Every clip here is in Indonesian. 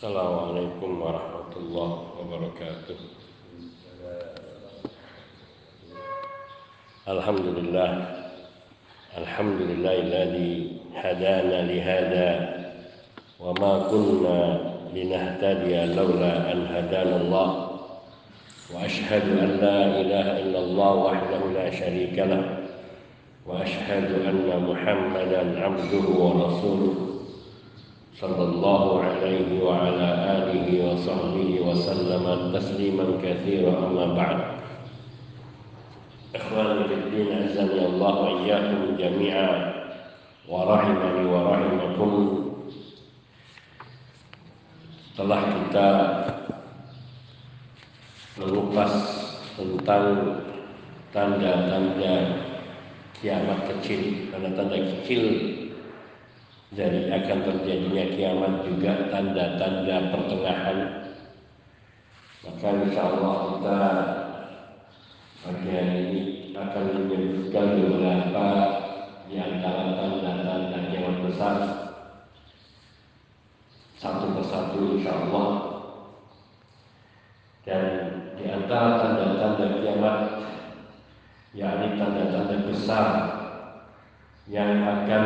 Assalamualaikum warahmatullahi wabarakatuh. Alhamdulillah Alhamdulillahilladzi hadana lihada wa ma kunna linahtadiya laula an hadana Allah wa ashhadu an la ilaha illallah wahdahu la syarika lah wa ashhadu anna Muhammadan abduhu wa rasuluh صلى الله عليه وعلى آله وصحبه وسلم تسليما كثيرا أما بعد إخواني في الدين أعزني الله وإياكم جميعا ورحمني ورحمكم setelah kita mengupas tentang tanda-tanda kiamat kecil, tanda-tanda kecil dari akan terjadinya kiamat juga tanda-tanda pertengahan. Maka insya Allah kita pagi hari ini akan menyebutkan beberapa di antara tanda-tanda kiamat besar. Satu persatu insya Allah dan di antara tanda-tanda kiamat yakni tanda-tanda besar yang akan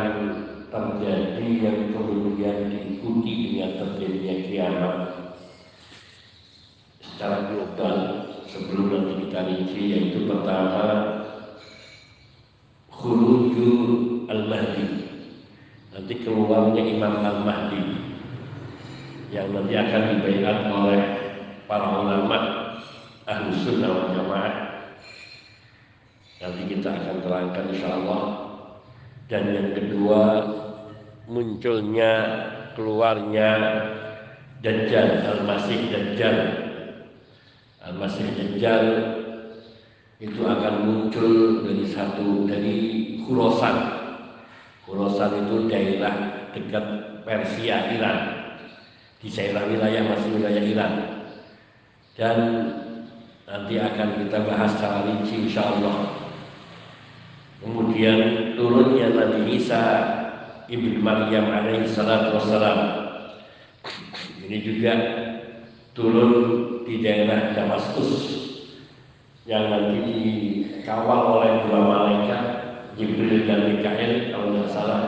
terjadi yang kemudian diikuti dengan terjadinya kiamat. Secara global sebelum nanti kita rinci yaitu pertama khuruju al-mahdi. Nanti keluarnya Imam al-Mahdi yang nanti akan dibaiat oleh para ulama ahlu sunnah wal jamaah. Nanti kita akan terangkan insya Allah dan yang kedua munculnya keluarnya Dajjal Al-Masih Dajjal. Al-Masih Dajjal itu akan muncul dari satu dari Khurasan. Khurasan itu daerah dekat Persia Iran. Di daerah wilayah masih wilayah Iran. Dan nanti akan kita bahas secara rinci insya Allah kemudian turunnya Nabi Isa Ibnu Maryam alaihi salatu wassalam. Ini juga turun di daerah Damaskus yang nanti dikawal oleh dua malaikat Jibril dan Mikael kalau tidak salah.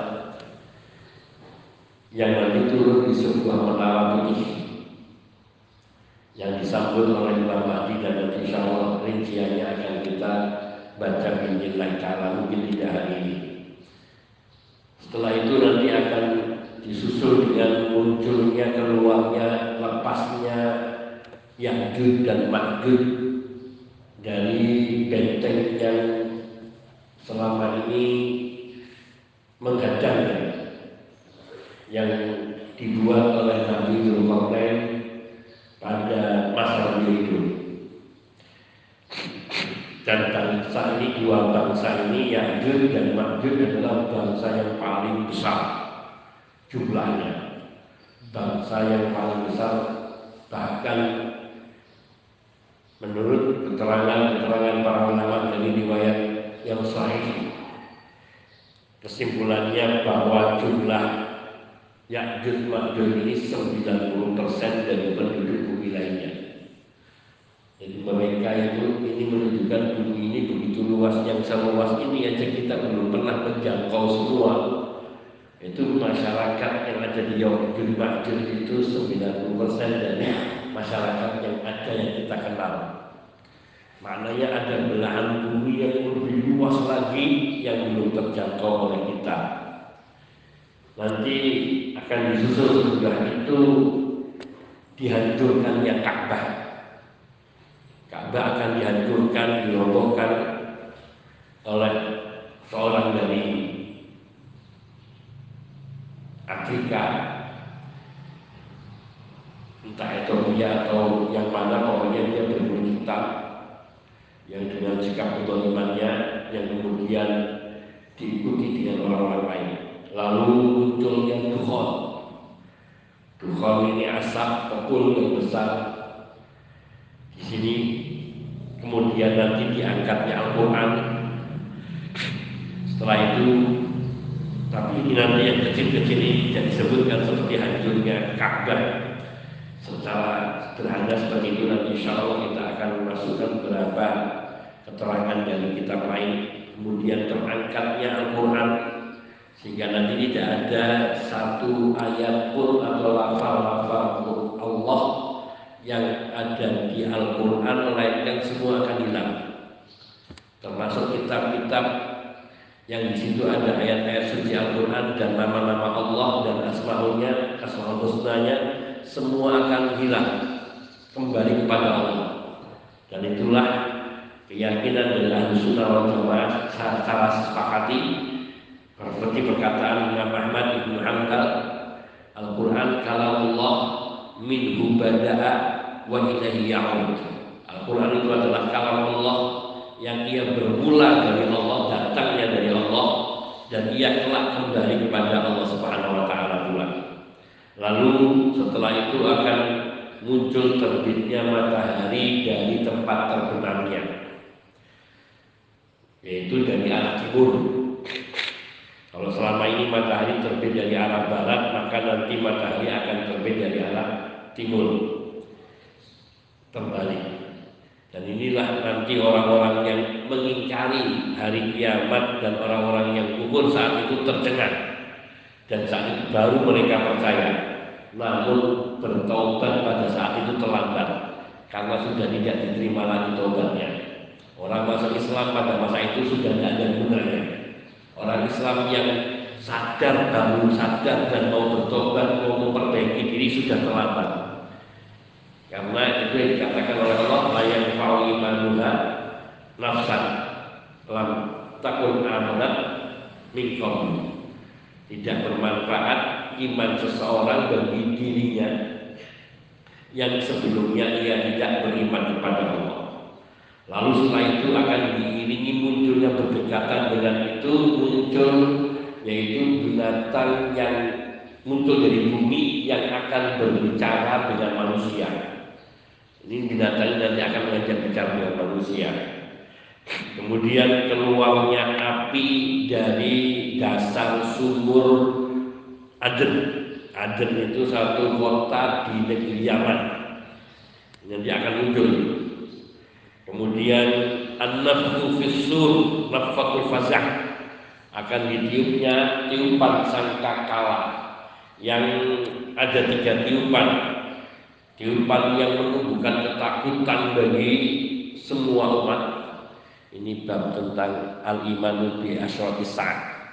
Yang nanti turun di sebuah menara putih yang disambut oleh Imam Mahdi dan nanti insya Allah rinciannya akan kita baca binillah ta'ala mungkin tidak hari ini. Setelah itu nanti akan disusul dengan munculnya keluarnya lepasnya Ya'jud dan Ma'jud dari benteng yang selama ini menghadang yang dibuat oleh Nabi Zulkarnain pada masa beliau hidup dan bangsa ini dua bangsa ini Ya'jud dan Ma'jud adalah bangsa yang paling besar jumlahnya. Bangsa yang paling besar bahkan menurut keterangan-keterangan para ulama dari riwayat yang sahih kesimpulannya bahwa jumlah Ya'jud Ma'jud ini 90% dari penduduk lainnya jadi mereka itu ini menunjukkan bumi ini begitu luas yang seluas ini aja kita belum pernah menjangkau semua. Itu masyarakat yang ada di Ya'jud Ma'jud itu 90% dari masyarakat yang ada yang kita kenal. Maknanya ada belahan bumi yang lebih luas lagi yang belum terjangkau oleh kita. Nanti akan disusul setelah itu dihancurkannya Ka'bah Ka'bah akan dihancurkan, dirobohkan oleh seorang dari Afrika. Entah Ethiopia atau yang mana pokoknya dia berbulu hitam yang dengan sikap kedolimannya yang kemudian diikuti dengan orang-orang lain. Lalu munculnya Dukhon. Dukhon ini asap kepul yang besar. Di sini kemudian nanti diangkatnya Al-Quran. Setelah itu tapi ini nanti yang kecil-kecil ini tidak disebutkan seperti hancurnya Ka'bah. Secara sederhana seperti itu nanti insya Allah kita akan memasukkan beberapa keterangan dari kitab lain kemudian terangkatnya Al-Quran. Sehingga nanti tidak ada satu ayat pun atau lafal-lafal Allah yang ada di Al-Quran melainkan semua akan hilang. Termasuk kitab-kitab yang di situ ada ayat-ayat suci Al-Quran dan nama-nama Allah dan asma'ulnya, asma'ul husnanya semua akan hilang. Kembali kepada Allah. Dan itulah keyakinan dari ahli sunnah wal jamaah secara sepakati seperti perkataan Imam Ahmad Ibn Hanbal Al-Quran kalau Allah minhu bada'a wa ilahi ya'ud. Al-Quran itu adalah kalam Allah yang ia bermula dari Allah datangnya dari Allah dan ia kelak kembali kepada Allah Subhanahu wa taala pula. Lalu setelah itu akan muncul terbitnya matahari dari tempat terbenamnya yaitu dari arah timur. Kalau selama ini matahari terbit dari arah barat maka nanti matahari akan terbit dari arah timur kembali dan inilah nanti orang-orang yang mengingkari hari kiamat dan orang-orang yang gugur saat itu tercengang dan saat itu baru mereka percaya namun bertobat pada saat itu terlambat karena sudah tidak diterima lagi tobatnya. Orang masuk Islam pada masa itu sudah tidak ada gunanya. Orang Islam yang sadar baru sadar dan mau bertobat mau memperbaiki diri sudah terlambat. Itu yang dikatakan oleh Allah layan fa'u imanuha nafsan lam takun amanat minkum tidak bermanfaat iman seseorang bagi dirinya yang sebelumnya ia tidak beriman kepada Allah. Lalu setelah itu akan diiringi munculnya berdekatan dengan itu muncul yaitu binatang yang muncul dari bumi yang akan berbicara dengan manusia. Ini binatang nanti akan mengajak bicara dengan manusia. Kemudian keluarnya api dari dasar sumur Aden. Aden itu satu kota di negeri Yaman. Nanti akan muncul. Kemudian an-nafhu fisur naffatul fazah akan ditiupnya tiupan sangkakala yang ada tiga tiupan tiupan yang menumbuhkan ketakutan bagi semua umat ini bab tentang al-imanu bi asyrati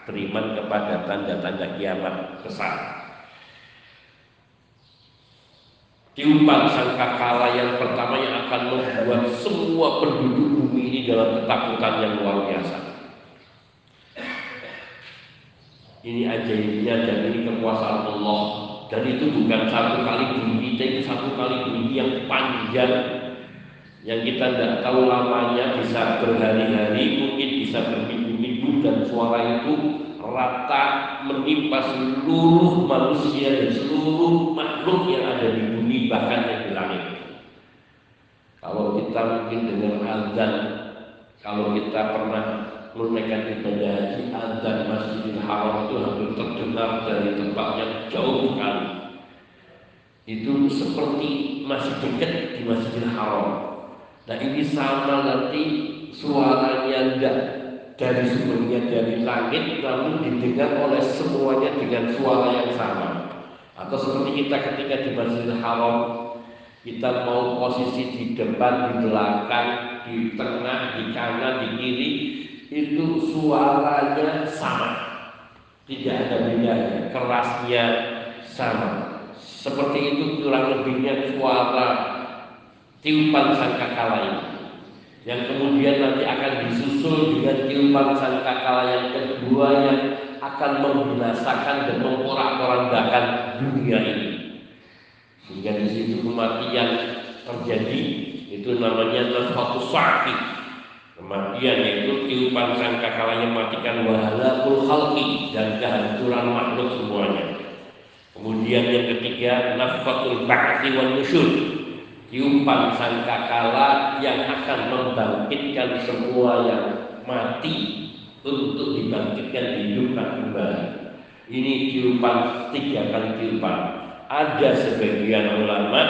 beriman kepada tanda-tanda kiamat besar. Tiupan sangkakala yang pertama yang akan membuat semua penduduk bumi ini dalam ketakutan yang luar biasa. Ini ajaibnya dan ini kekuasaan Allah dan itu bukan satu kali bunyi, tapi satu kali bunyi yang panjang yang kita tidak tahu lamanya bisa berhari-hari, mungkin bisa berminggu dan suara itu rata menimpa seluruh manusia dan seluruh makhluk yang ada di bumi bahkan yang di langit. Kalau kita mungkin dengar azan, kalau kita pernah menunaikan ibadah haji, azan Masjidil Haram itu hampir terdengar dari tempat yang jauh sekali. Itu seperti masih dekat di Masjidil Haram. Nah ini sama nanti suaranya enggak dari sumbernya dari langit namun didengar oleh semuanya dengan suara yang sama atau seperti kita ketika di Masjidil Haram kita mau posisi di depan, di belakang, di tengah, di kanan, di kiri itu suaranya sama. Tidak ada bedanya. Kerasnya sama. Seperti itu kurang lebihnya suara tiupan sangkakala ini. Yang kemudian nanti akan disusul dengan tiupan sangkakala yang kedua yang akan membinasakan dan memporak-porandakan dunia ini. Sehingga di situ kematian terjadi. Itu namanya nafatu sakit Kematian yaitu tiupan sangkakala yang matikan wahalakul khalqi dan kehancuran makhluk semuanya. Kemudian yang ketiga nafatul ba'ti wal nusyur tiupan sangkakala yang akan membangkitkan semua yang mati untuk dibangkitkan dihidupkan kembali. Ini tiupan tiga kali tiupan. Ada sebagian ulama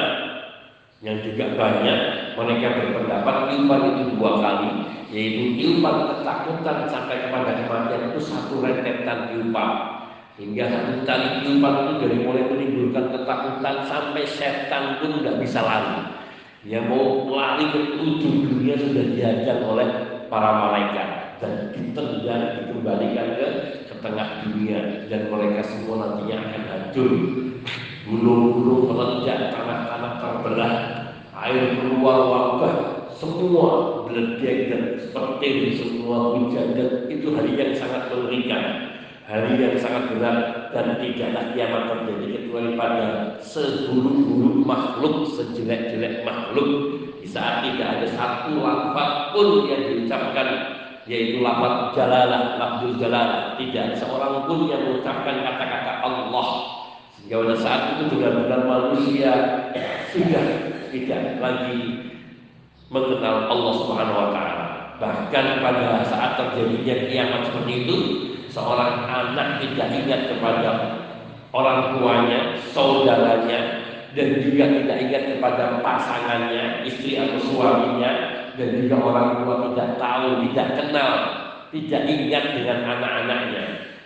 yang juga banyak mereka berpendapat tiupan itu dua kali yaitu tiupan ketakutan sampai kepada kematian itu satu rentetan tiupan hingga satu tali tiupan itu dari mulai menimbulkan ketakutan sampai setan pun nggak bisa lari. Yang mau lari ke ujung dunia sudah diajak oleh para malaikat. Dan ditendang dikembalikan ke, ke tengah dunia. Dan mereka semua nantinya akan hancur. Gunung-gunung meledak tanah-tanah terbelah. Air keluar wabah semua meledek dan seperti semua hujan dan itu hari yang sangat mengerikan hari yang sangat berat dan tidaklah kiamat terjadi kecuali pada seburuk-buruk makhluk sejelek-jelek makhluk. Di saat tidak ada satu lafaz pun yang diucapkan yaitu lafaz jalalah, lafzul jalalah. Tidak seorang pun yang mengucapkan kata-kata Allah. Sehingga pada saat itu benar-benar manusia sudah tidak lagi mengenal Allah Subhanahu wa taala bahkan pada saat terjadinya kiamat seperti itu seorang anak tidak ingat kepada orang tuanya, saudaranya, dan juga tidak ingat kepada pasangannya, istri atau suaminya, dan juga orang tua tidak tahu, tidak kenal, tidak ingat dengan anak-anaknya.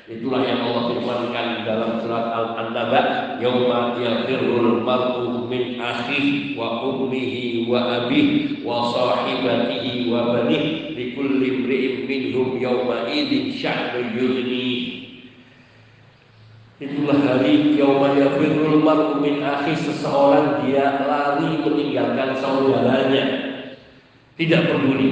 Itulah yang Allah firmankan dalam surat Al-Anbiya, "Yauma yafirrul mar'u min akhihi wa ummihi wa abihi wa sahibatihi wa banihi likulli imri'in minhum yawma idzin sya'nun yughni." Itulah hari yauma yafirrul mar'u min akhi seseorang dia lari meninggalkan saudaranya. Tidak peduli.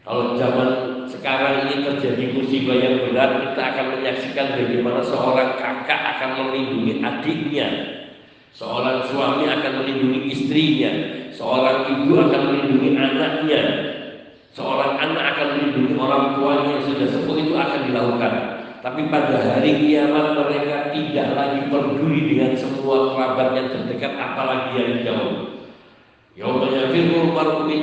Kalau zaman sekarang ini terjadi musibah yang berat, kita akan menyaksikan bagaimana seorang kakak akan melindungi adiknya, seorang suami akan melindungi istrinya, seorang ibu akan melindungi anaknya, seorang anak akan melindungi orang tuanya yang sudah sepuh itu akan dilakukan. Tapi pada hari kiamat mereka tidak lagi peduli dengan semua kerabat yang terdekat apalagi yang jauh. Yaumanya mar'u min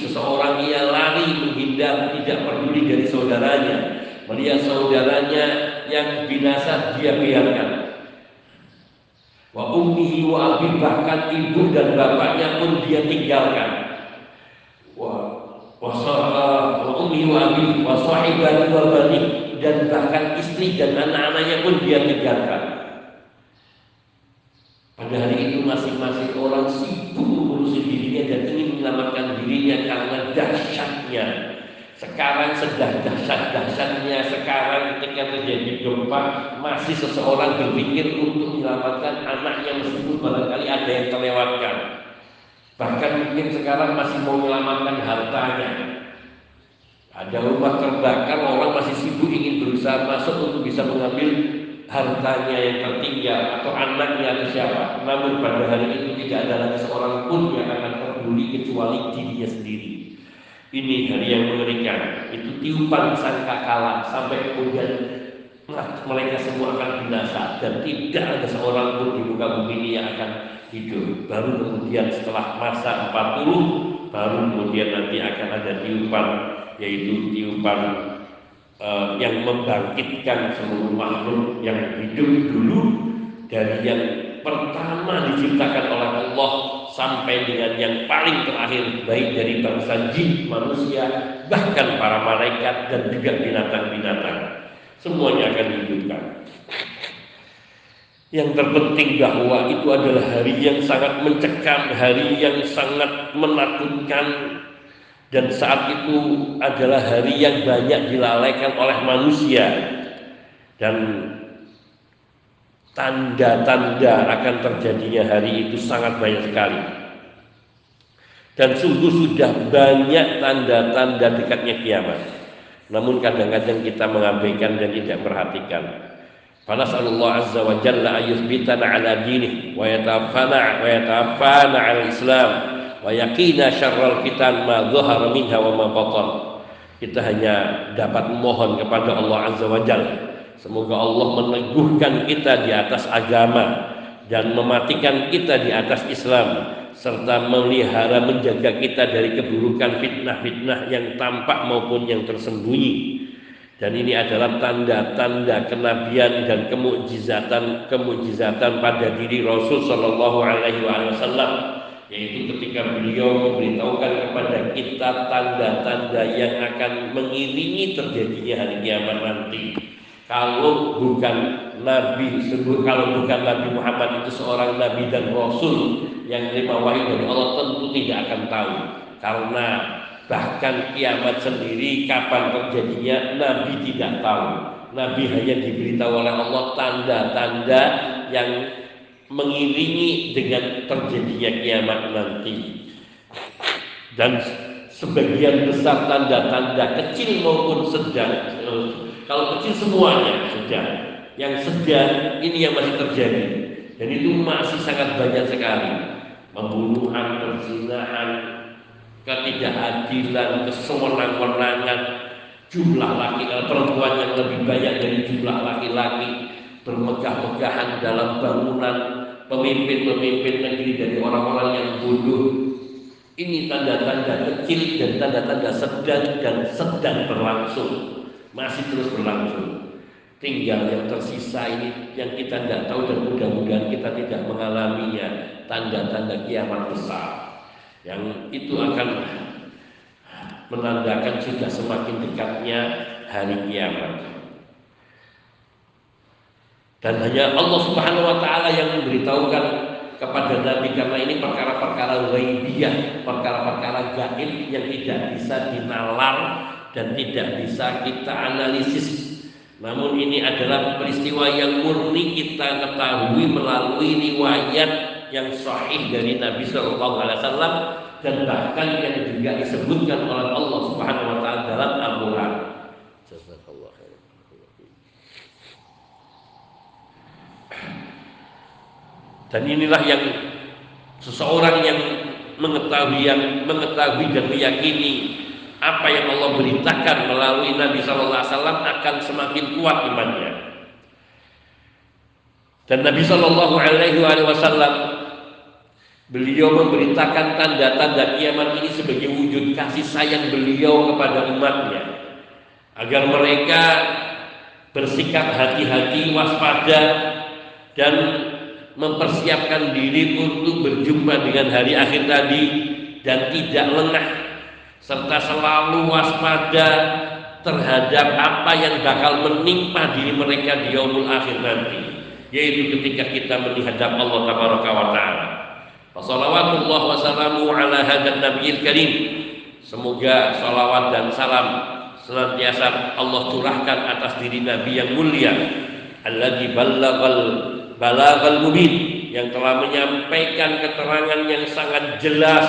seseorang ia lari menghindar tidak peduli dari saudaranya. Melihat saudaranya yang binasa dia biarkan. Wa ummihi wa abi bahkan ibu dan bapaknya pun dia tinggalkan. Wa wa wa abi dan bahkan istri dan anak-anaknya pun dia tinggalkan. Pada hari itu masing-masing orang sibuk dan ingin menyelamatkan dirinya karena dahsyatnya. Sekarang sedang dahsyat-dahsyatnya sekarang ketika terjadi gempa masih seseorang berpikir untuk menyelamatkan anaknya meskipun barangkali ada yang terlewatkan. Bahkan mungkin sekarang masih mau menyelamatkan hartanya. Ada rumah terbakar, orang masih sibuk ingin berusaha masuk untuk bisa mengambil hartanya yang tertinggal atau anaknya atau siapa. Namun pada hari itu tidak ada lagi seorang pun yang akan peduli kecuali dirinya sendiri. Ini hari yang mengerikan. Itu tiupan sangka kalah sampai kemudian mereka semua akan binasa dan tidak ada seorang pun di muka bumi ini yang akan hidup. Baru kemudian setelah masa 40 baru kemudian nanti akan ada tiupan yaitu tiupan uh, yang membangkitkan seluruh makhluk yang hidup dulu dari yang pertama diciptakan oleh Allah sampai dengan yang paling terakhir baik dari bangsa jin, manusia, bahkan para malaikat dan juga binatang-binatang. Semuanya akan dihidupkan. Yang terpenting bahwa itu adalah hari yang sangat mencekam, hari yang sangat menakutkan dan saat itu adalah hari yang banyak dilalaikan oleh manusia dan tanda-tanda akan terjadinya hari itu sangat banyak sekali. Dan sungguh sudah banyak tanda-tanda dekatnya kiamat. Namun kadang-kadang kita mengabaikan dan tidak perhatikan. Fanas'alullah azza wa jalla ayyuthbitana ala dinih wa yatafana wa yatafana ala islam wa yakina syarral fitan ma dhahara minha wa ma batan. Kita hanya dapat mohon kepada Allah azza wa jalla Semoga Allah meneguhkan kita di atas agama dan mematikan kita di atas Islam serta melihara menjaga kita dari keburukan fitnah-fitnah yang tampak maupun yang tersembunyi. Dan ini adalah tanda-tanda kenabian dan kemujizatan kemujizatan pada diri Rasul Shallallahu Alaihi Wasallam yaitu ketika beliau memberitahukan kepada kita tanda-tanda yang akan mengiringi terjadinya hari kiamat nanti. Kalau bukan Nabi, sebut kalau bukan Nabi Muhammad itu seorang Nabi dan Rasul yang terima wahyu dari Allah tentu tidak akan tahu. Karena bahkan kiamat sendiri kapan terjadinya Nabi tidak tahu. Nabi hanya diberitahu oleh Allah tanda-tanda yang mengiringi dengan terjadinya kiamat nanti. Dan sebagian besar tanda-tanda kecil maupun sedang kalau kecil semuanya sedang yang sedang ini yang masih terjadi. Dan itu masih sangat banyak sekali. Pembunuhan, perzinahan, ketidakadilan, kesewenang-wenangan, jumlah laki perempuan yang lebih banyak dari jumlah laki-laki, bermegah-megahan dalam bangunan, pemimpin-pemimpin negeri dari orang-orang yang bodoh. Ini tanda-tanda kecil dan tanda-tanda sedang dan sedang berlangsung. Masih terus berlangsung. Tinggal yang tersisa ini yang kita tidak tahu dan mudah-mudahan kita tidak mengalaminya. Tanda-tanda kiamat besar. Yang itu akan menandakan sudah semakin dekatnya hari kiamat. Dan hanya Allah Subhanahu wa taala yang memberitahukan kepada Nabi karena ini perkara-perkara ghaibiyah, perkara-perkara gaib yang tidak bisa dinalar dan tidak bisa kita analisis. Namun ini adalah peristiwa yang murni kita ketahui melalui riwayat yang sahih dari Nabi Shallallahu Alaihi Wasallam dan bahkan yang juga disebutkan oleh Allah Subhanahu Wa Taala dalam Al-Quran. Dan inilah yang seseorang yang mengetahui yang mengetahui dan meyakini apa yang Allah beritakan melalui Nabi Shallallahu Alaihi Wasallam akan semakin kuat imannya. Dan Nabi Shallallahu Alaihi Wasallam beliau memberitakan tanda-tanda kiamat ini sebagai wujud kasih sayang beliau kepada umatnya agar mereka bersikap hati-hati, waspada dan mempersiapkan diri untuk berjumpa dengan hari akhir tadi dan tidak lengah serta selalu waspada terhadap apa yang bakal menimpa diri mereka di yaumul akhir nanti yaitu ketika kita melihat Allah tabaraka wa taala. Wassalawatullah wassalamu ala hadan nabiyil karim. Semoga salawat dan salam senantiasa Allah curahkan atas diri Nabi yang mulia alladzi ballaghal balaghal mubin yang telah menyampaikan keterangan yang sangat jelas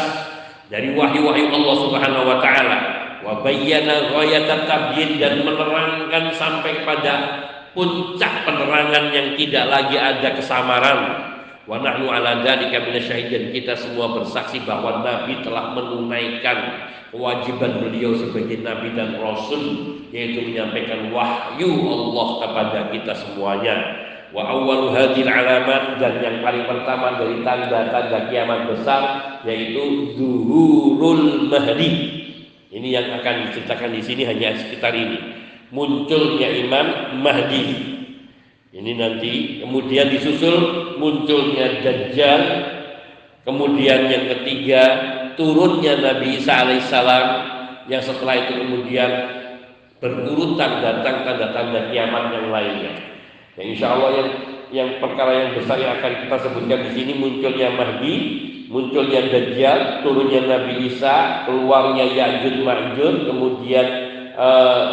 dari wahyu-wahyu Allah Subhanahu wa taala. Wa bayyana ghayatat tabyin dan menerangkan sampai pada puncak penerangan yang tidak lagi ada kesamaran. Wa nahnu ala dzalika minasyahidin kita semua bersaksi bahwa nabi telah menunaikan kewajiban beliau sebagai nabi dan rasul yaitu menyampaikan wahyu Allah kepada kita semuanya Wa awwalu hadhil alamat dan yang paling pertama dari tanda-tanda kiamat besar yaitu zuhurul mahdi. Ini yang akan diceritakan di sini hanya sekitar ini. Munculnya Imam Mahdi. Ini nanti kemudian disusul munculnya Dajjal. Kemudian yang ketiga turunnya Nabi Isa alaihissalam yang setelah itu kemudian berurutan datang tanda-tanda kiamat yang lainnya. Ya, insya Allah yang yang perkara yang besar yang akan kita sebutkan di sini munculnya Mahdi, munculnya Dajjal, turunnya Nabi Isa, keluarnya Ya'juj Ma'juj, kemudian eh,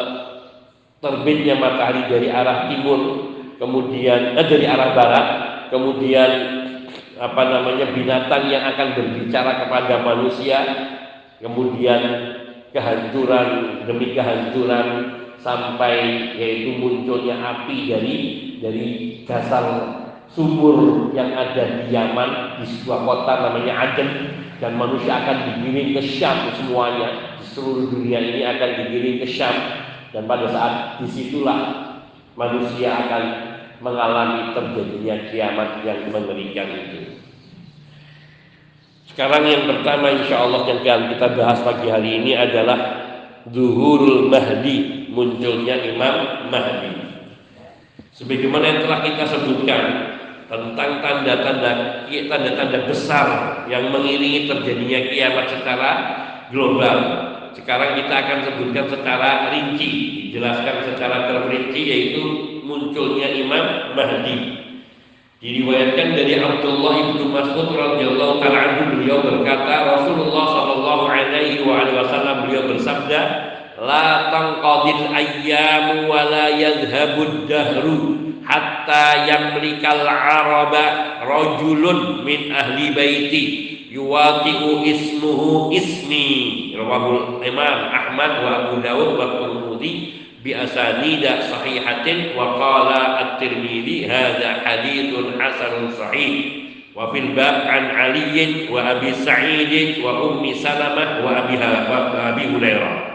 terbitnya matahari dari arah timur, kemudian eh, dari arah barat, kemudian apa namanya binatang yang akan berbicara kepada manusia, kemudian kehancuran demi kehancuran sampai yaitu munculnya api dari dari dasar sumur yang ada di Yaman di sebuah kota namanya Aden. Dan manusia akan digiring ke Syam semuanya. Di seluruh dunia ini akan digiring ke Syam. Dan pada saat di situlah manusia akan mengalami terjadinya kiamat yang mengerikan itu. Sekarang yang pertama insya Allah yang akan kita bahas pagi hari ini adalah Zuhurul Mahdi munculnya Imam Mahdi. Sebagaimana yang telah kita sebutkan tentang tanda-tanda tanda-tanda besar yang mengiringi terjadinya kiamat secara global. Sekarang kita akan sebutkan secara rinci, dijelaskan secara terperinci yaitu munculnya Imam Mahdi. Diriwayatkan dari Abdullah bin Mas'ud radhiyallahu taala beliau berkata Rasulullah sallallahu alaihi wasallam beliau bersabda la tanqadil ayyamu wa la yadhhabud dahru hatta yamlikal araba rajulun min ahli baiti yuwati'u ismuhu ismi. Rawahul imam Ahmad wa Abu Dawud wa Tirmidzi bi asanida sahihatin wa qala at-Tirmidzi hadza haditsun hasanun sahih. Wa fil bab an Ali wa Abi Sa'id wa Ummi Salamah wa Abi Hurairah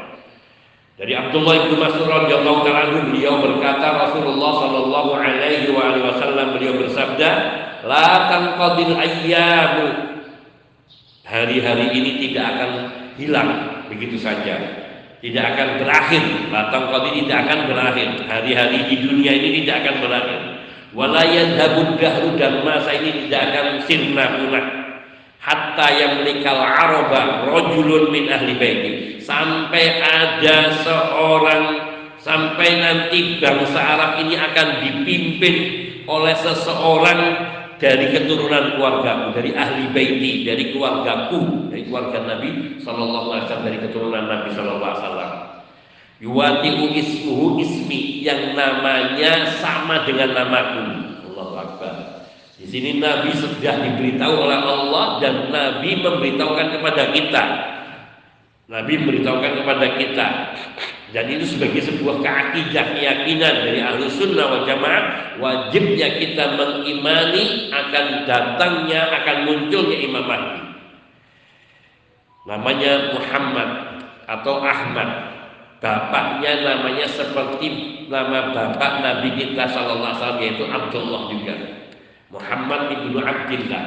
dari Abdullah bin Mas'ud radhiyallahu taala beliau berkata Rasulullah sallallahu alaihi wasallam beliau bersabda la tanqadil ayyamu hari-hari ini tidak akan hilang begitu saja. Tidak akan berakhir. Batang kodi tidak akan berakhir. Hari-hari di dunia ini tidak akan berakhir. Walayan habud dahru dan masa ini tidak akan sirna punah hatta yang menikal aroba rojulun min ahli baiti sampai ada seorang sampai nanti bangsa Arab ini akan dipimpin oleh seseorang dari keturunan keluargaku, dari ahli baiti, dari keluargaku, dari keluarga Nabi Sallallahu Alaihi Wasallam, dari keturunan Nabi Sallallahu Alaihi Wasallam. Yuwati'u ismuhu ismi yang namanya sama dengan namaku. Allahu Akbar. Di sini Nabi sudah diberitahu oleh Allah dan Nabi memberitahukan kepada kita. Nabi memberitahukan kepada kita. Dan itu sebagai sebuah keakidah keyakinan dari ahlu sunnah wal jamaah wajibnya kita mengimani akan datangnya akan munculnya Imam Mahdi. Namanya Muhammad atau Ahmad. Bapaknya namanya seperti nama bapak Nabi kita Sallallahu Alaihi Wasallam yaitu Abdullah juga Muhammad ibnu Abdullah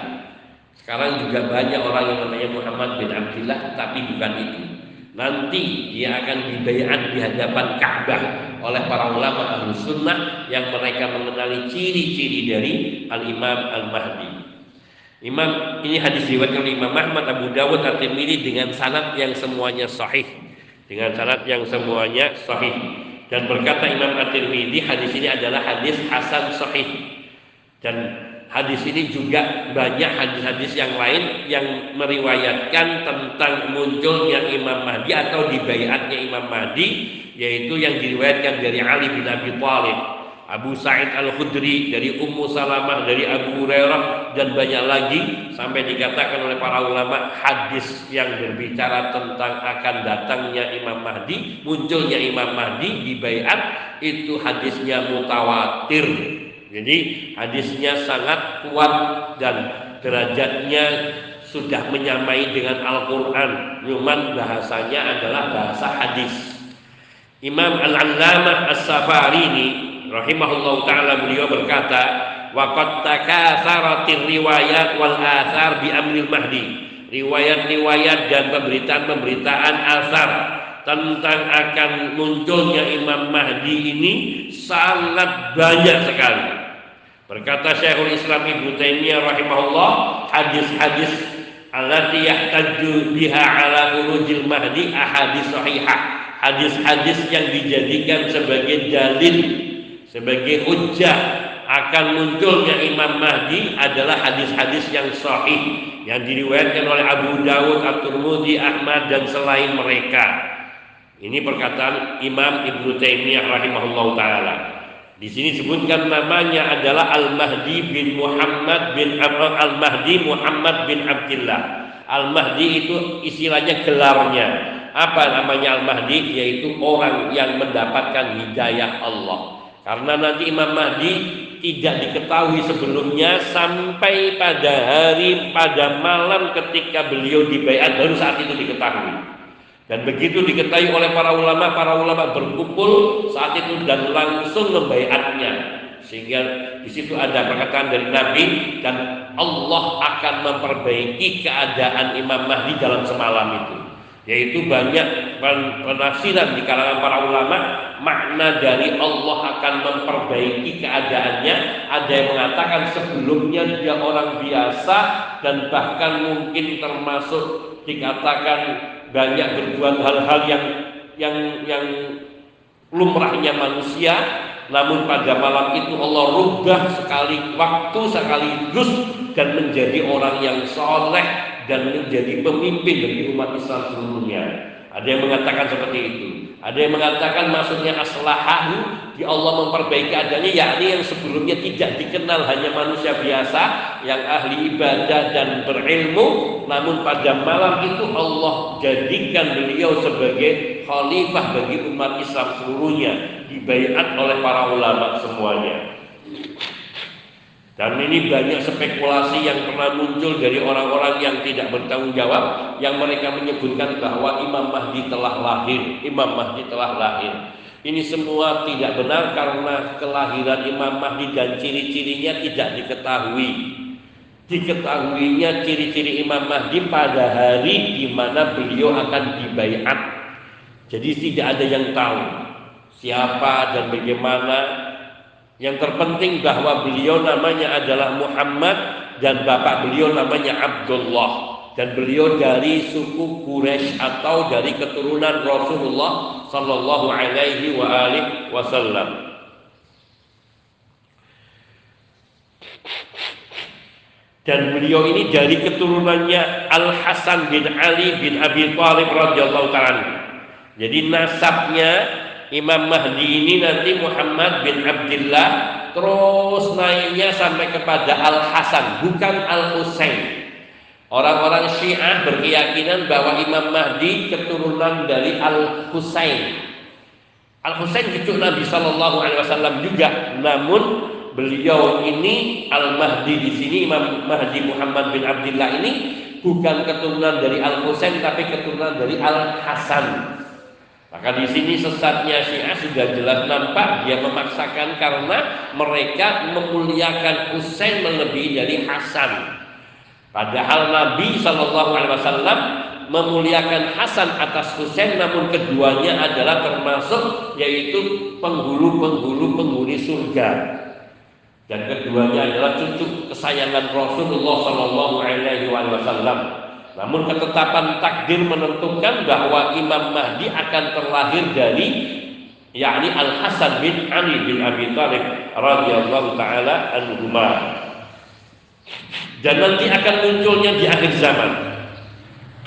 sekarang juga banyak orang yang namanya Muhammad bin Abdullah tapi bukan itu Nanti dia akan dibayar di hadapan Ka'bah oleh para ulama ahlu sunnah yang mereka mengenali ciri-ciri dari Al-Imam Al-Mahdi. Imam ini hadis riwayat oleh Imam Ahmad Abu Dawud At-Tirmidzi dengan sanad yang semuanya sahih. Dengan sanad yang semuanya sahih. Dan berkata Imam At-Tirmidzi hadis ini adalah hadis hasan sahih. Dan hadis ini juga banyak hadis-hadis yang lain yang meriwayatkan tentang munculnya Imam Mahdi atau dibayatnya Imam Mahdi yaitu yang diriwayatkan dari Ali bin Abi Thalib, Abu Sa'id Al-Khudri, dari Ummu Salamah, dari Abu Hurairah dan banyak lagi sampai dikatakan oleh para ulama hadis yang berbicara tentang akan datangnya Imam Mahdi, munculnya Imam Mahdi di itu hadisnya mutawatir jadi hadisnya sangat kuat dan derajatnya sudah menyamai dengan Al-Quran. Cuman bahasanya adalah bahasa hadis. Imam Al-Allamah As-Safari ini rahimahullah taala beliau berkata, "Wa qad takatsaratir riwayat wal athar bi amril mahdi." Riwayat-riwayat dan pemberitaan-pemberitaan asar tentang akan munculnya Imam Mahdi ini sangat banyak sekali. Berkata Syekhul Islam Ibnu Taimiyah rahimahullah, hadis-hadis allati yahtaju biha ala urujil mahdi ahadis sahihah. Hadis-hadis yang dijadikan sebagai dalil, sebagai hujjah akan munculnya Imam Mahdi adalah hadis-hadis yang sahih yang diriwayatkan oleh Abu Dawud, At-Tirmidzi, Ahmad dan selain mereka. Ini perkataan Imam Ibnu Taimiyah rahimahullah taala. Di sini sebutkan namanya adalah Al-Mahdi bin Muhammad bin Al-Mahdi Muhammad bin Abdullah. Al-Mahdi itu istilahnya gelarnya. Apa namanya Al-Mahdi? Yaitu orang yang mendapatkan hidayah Allah. Karena nanti Imam Mahdi tidak diketahui sebelumnya sampai pada hari pada malam ketika beliau dibayar baru saat itu diketahui. Dan begitu diketahui oleh para ulama, para ulama berkumpul saat itu dan langsung membaiatnya. Sehingga di situ ada perkataan dari Nabi dan Allah akan memperbaiki keadaan Imam Mahdi dalam semalam itu. yaitu banyak penafsiran di kalangan para ulama makna dari Allah akan memperbaiki keadaannya ada yang mengatakan sebelumnya dia orang biasa dan bahkan mungkin termasuk dikatakan banyak berbuat hal-hal yang yang yang lumrahnya manusia namun pada malam itu Allah rubah sekali waktu sekaligus dan menjadi orang yang soleh dan menjadi pemimpin bagi umat Islam seluruhnya. Ada yang mengatakan seperti itu. Ada yang mengatakan maksudnya aslahahu di Allah memperbaiki adanya yakni yang sebelumnya tidak dikenal hanya manusia biasa yang ahli ibadah dan berilmu namun pada malam itu Allah jadikan beliau sebagai khalifah bagi umat Islam seluruhnya dibaiat oleh para ulama semuanya. Dan ini banyak spekulasi yang pernah muncul dari orang-orang yang tidak bertanggung jawab yang mereka menyebutkan bahwa Imam Mahdi telah lahir. Imam Mahdi telah lahir. Ini semua tidak benar karena kelahiran Imam Mahdi dan ciri-cirinya tidak diketahui. Diketahuinya ciri-ciri Imam Mahdi pada hari di mana beliau akan dibaiat. Jadi tidak ada yang tahu siapa dan bagaimana yang terpenting bahwa beliau namanya adalah Muhammad dan bapak beliau namanya Abdullah dan beliau dari suku Quraisy atau dari keturunan Rasulullah sallallahu alaihi wa alihi wasallam. Dan beliau ini dari keturunannya Al Hasan bin Ali bin Abi Thalib radhiyallahu taala. Jadi nasabnya Imam Mahdi ini nanti Muhammad bin Abdullah terus naiknya sampai kepada Al Hasan bukan Al Husain. Orang-orang Syiah berkeyakinan bahwa Imam Mahdi keturunan dari Al Husain. Al Husain cucu Nabi Shallallahu Alaihi Wasallam juga, namun beliau ini Al Mahdi di sini Imam Mahdi Muhammad bin Abdullah ini bukan keturunan dari Al Husain tapi keturunan dari Al Hasan. Maka di sini sesatnya Syiah sudah jelas nampak dia memaksakan karena mereka memuliakan Husain melebihi dari Hasan. Padahal Nabi Shallallahu Alaihi Wasallam memuliakan Hasan atas Husain, namun keduanya adalah termasuk yaitu penghulu-penghulu penghuni surga. Dan keduanya adalah cucu kesayangan Rasulullah Shallallahu Alaihi Wasallam. Namun ketetapan takdir menentukan bahwa Imam Mahdi akan terlahir dari yakni Al Hasan bin Ali bin Abi Thalib radhiyallahu taala anhuma. Dan nanti akan munculnya di akhir zaman.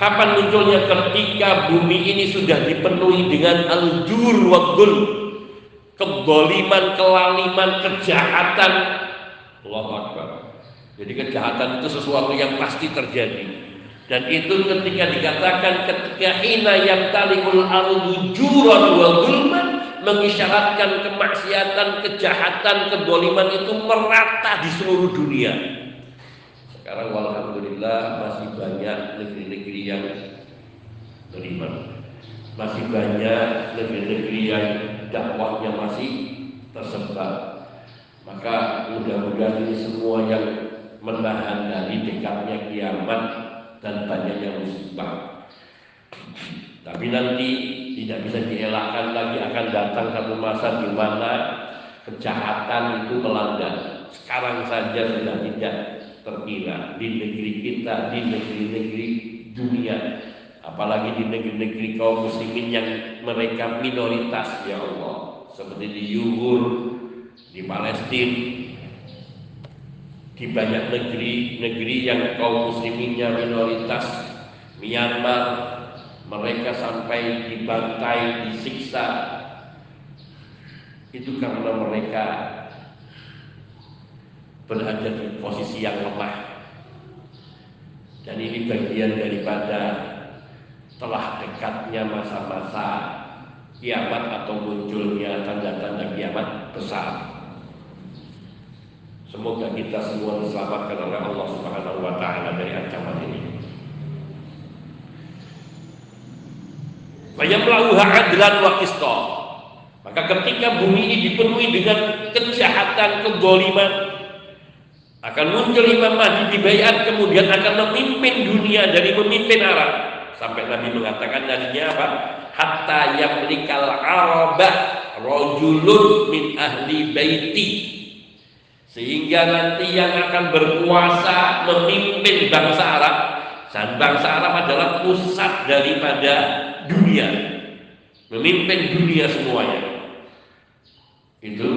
Kapan munculnya ketika bumi ini sudah dipenuhi dengan al-jur wa gul, keboliman, kelaliman, kejahatan. Allahu Akbar. Jadi kejahatan itu sesuatu yang pasti terjadi. Dan itu ketika dikatakan ketika ina yang talikul ardu juran wa zulman mengisyaratkan kemaksiatan, kejahatan, keboliman itu merata di seluruh dunia. Sekarang alhamdulillah masih banyak negeri-negeri yang beriman. Masih banyak negeri-negeri yang dakwahnya masih tersebar. Maka mudah-mudahan ini semua yang menahan dari dekatnya kiamat dan banyaknya musibah. Tapi nanti tidak bisa dielakkan lagi akan datang satu masa di mana kejahatan itu melanda. Sekarang saja sudah tidak terkira di negeri kita, di negeri-negeri dunia, apalagi di negeri-negeri kaum muslimin yang mereka minoritas ya Allah, seperti di Yuhur, di Palestina, di banyak negeri-negeri yang kaum musliminnya minoritas. Myanmar mereka sampai dibantai, disiksa. Itu karena mereka berada di posisi yang lemah dan ini bagian daripada telah dekatnya masa-masa kiamat atau munculnya tanda-tanda kiamat besar Semoga kita semua diselamatkan oleh Allah Subhanahu wa taala dari ancaman ini. Adlan wa. Maka ketika bumi ini dipenuhi dengan kejahatan, kegoliman, akan muncul Imam Mahdi di bayat kemudian akan memimpin dunia dari memimpin Arab. Sampai Nabi mengatakan nantinya apa? Hatta yamlikal araba rojulun min ahli baiti. Sehingga nanti yang akan berkuasa memimpin bangsa Arab dan bangsa Arab adalah pusat daripada dunia. Memimpin dunia semuanya. Itu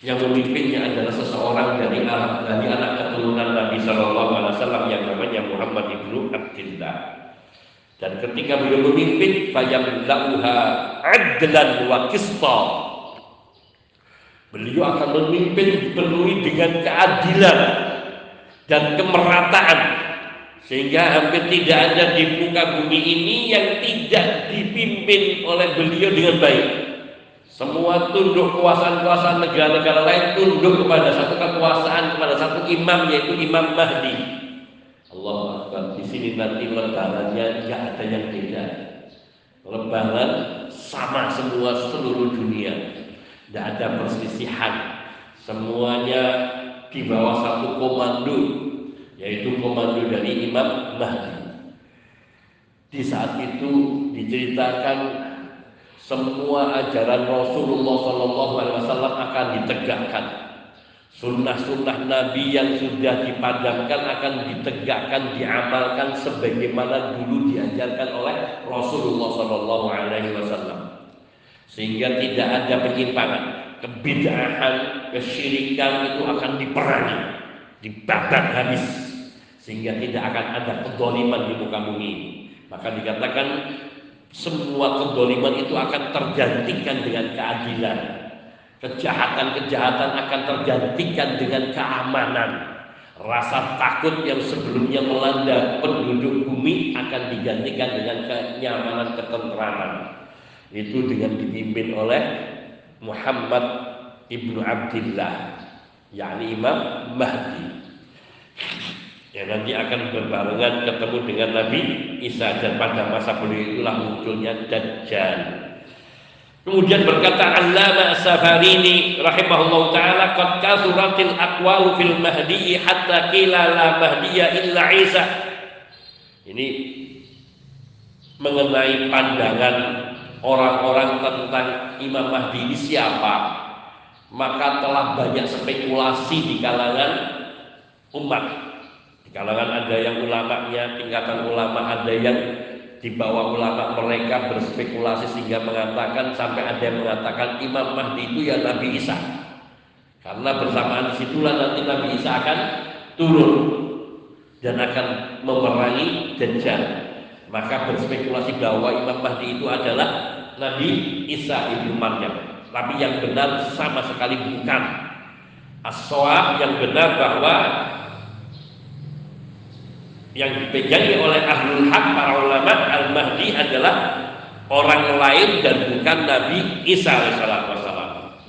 yang memimpinnya adalah seseorang dari anak dari anak keturunan Nabi Shallallahu Alaihi Wasallam yang namanya Muhammad ibnu Abdullah. Dan ketika beliau memimpin, fayamlauha adlan wa qista. Beliau akan memimpin dipenuhi dengan keadilan dan kemerataan sehingga hampir tidak ada di muka bumi ini yang tidak dipimpin oleh beliau dengan baik. Semua tunduk kekuasaan-kekuasaan negara-negara lain tunduk kepada satu kekuasaan kepada satu imam yaitu Imam Mahdi. Allah Akbar. Di sini nanti lebarannya tidak ada yang beda. Lebaran sama semua seluruh dunia. Tidak ada perselisihan. Semuanya di bawah satu komando yaitu komando dari Imam Mahdi. Di saat itu diceritakan semua ajaran Rasulullah Shallallahu Alaihi Wasallam akan ditegakkan. Sunnah-sunnah Nabi yang sudah dipadamkan akan ditegakkan, diamalkan sebagaimana dulu diajarkan oleh Rasulullah Shallallahu Alaihi Wasallam. Sehingga tidak ada penyimpangan, kebidahan, kesyirikan itu akan diperangi, dibabat habis, sehingga tidak akan ada kedoliman di muka bumi. Maka dikatakan semua kedoliman itu akan tergantikan dengan keadilan. Kejahatan-kejahatan akan tergantikan dengan keamanan. Rasa takut yang sebelumnya melanda penduduk bumi akan digantikan dengan kenyamanan, ketentraman. Itu dengan dipimpin oleh Muhammad ibnu Abdullah, yakni Imam Mahdi yang nanti akan berbarengan ketemu dengan Nabi Isa dan pada masa beliau itulah munculnya Dajjal. Kemudian berkata Allama Safarini rahimahullah taala qad kasuratil aqwalu fil mahdi hatta qila la mahdiya illa Isa. Ini mengenai pandangan orang-orang tentang Imam Mahdi ini siapa maka telah banyak spekulasi di kalangan umat kalangan ada yang ulamanya, tingkatan ulama ada yang di bawah ulama mereka berspekulasi sehingga mengatakan sampai ada yang mengatakan Imam Mahdi itu ya Nabi Isa. Karena bersamaan di situlah nanti Nabi Isa akan turun dan akan memerangi Dajjal. Maka berspekulasi bahwa Imam Mahdi itu adalah Nabi Isa ibnu Maryam. Tapi yang benar sama sekali bukan. as yang benar bahwa yang dipegangi oleh ahlul hak para ulama al-mahdi adalah orang lain dan bukan Nabi Isa alaihissalam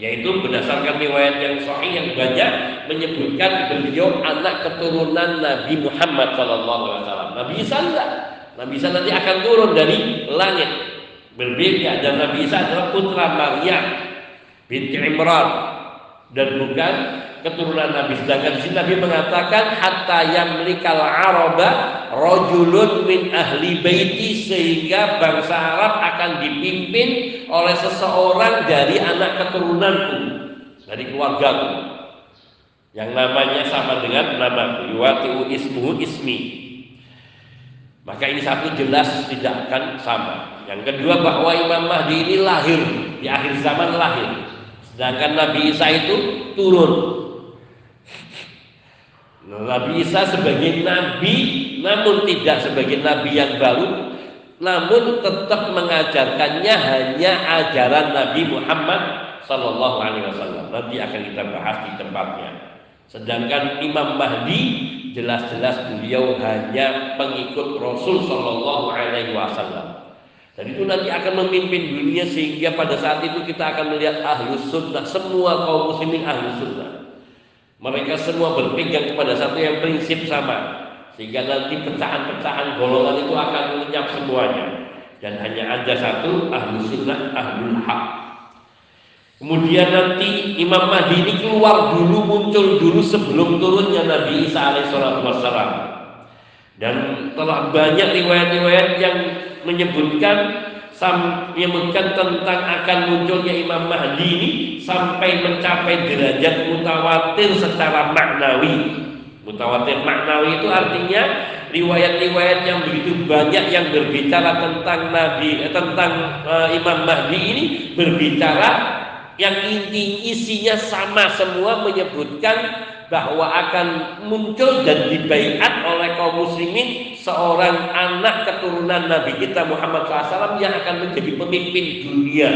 yaitu berdasarkan riwayat yang sahih yang banyak menyebutkan beliau anak keturunan Nabi Muhammad sallallahu alaihi wasallam. Nabi Isa enggak. Nabi Isa nanti akan turun dari langit. Berbeda dan Nabi Isa adalah putra Maryam binti Imran dan bukan keturunan Nabi. Sedangkan di sini Nabi mengatakan hatta yamlikal araba rajulun min ahli baiti sehingga bangsa Arab akan dipimpin oleh seseorang dari anak keturunanku, dari keluargaku. Yang namanya sama dengan namaku, yuwatiu ismuhu ismi. Maka ini satu jelas tidak akan sama. Yang kedua bahwa Imam Mahdi ini lahir di akhir zaman lahir. Sedangkan Nabi Isa itu turun Nabi Isa sebagai nabi namun tidak sebagai nabi yang baru namun tetap mengajarkannya hanya ajaran Nabi Muhammad Sallallahu Alaihi Wasallam. Nanti akan kita bahas di tempatnya. Sedangkan Imam Mahdi jelas-jelas beliau hanya pengikut Rasul Sallallahu Alaihi Wasallam. Dan itu nanti akan memimpin dunia sehingga pada saat itu kita akan melihat ahlus sunnah semua kaum muslimin ahlus sunnah mereka semua berpegang kepada satu yang prinsip sama. Sehingga nanti pecahan-pecahan golongan itu akan lenyap semuanya. Dan hanya ada satu ahlu sunnah, ahlul haq. Kemudian nanti Imam Mahdi ini keluar dulu, muncul dulu sebelum turunnya Nabi Isa alaihissalam. Dan telah banyak riwayat-riwayat yang menyebutkan menyebutkan tentang akan munculnya Imam Mahdi ini sampai mencapai derajat mutawatir secara maknawi. Mutawatir maknawi itu artinya riwayat-riwayat yang begitu banyak yang berbicara tentang Nabi eh, tentang uh, Imam Mahdi ini berbicara yang inti isinya sama semua menyebutkan bahwa akan muncul dan dibaiat oleh kaum muslimin seorang anak keturunan Nabi kita Muhammad SAW yang akan menjadi pemimpin dunia.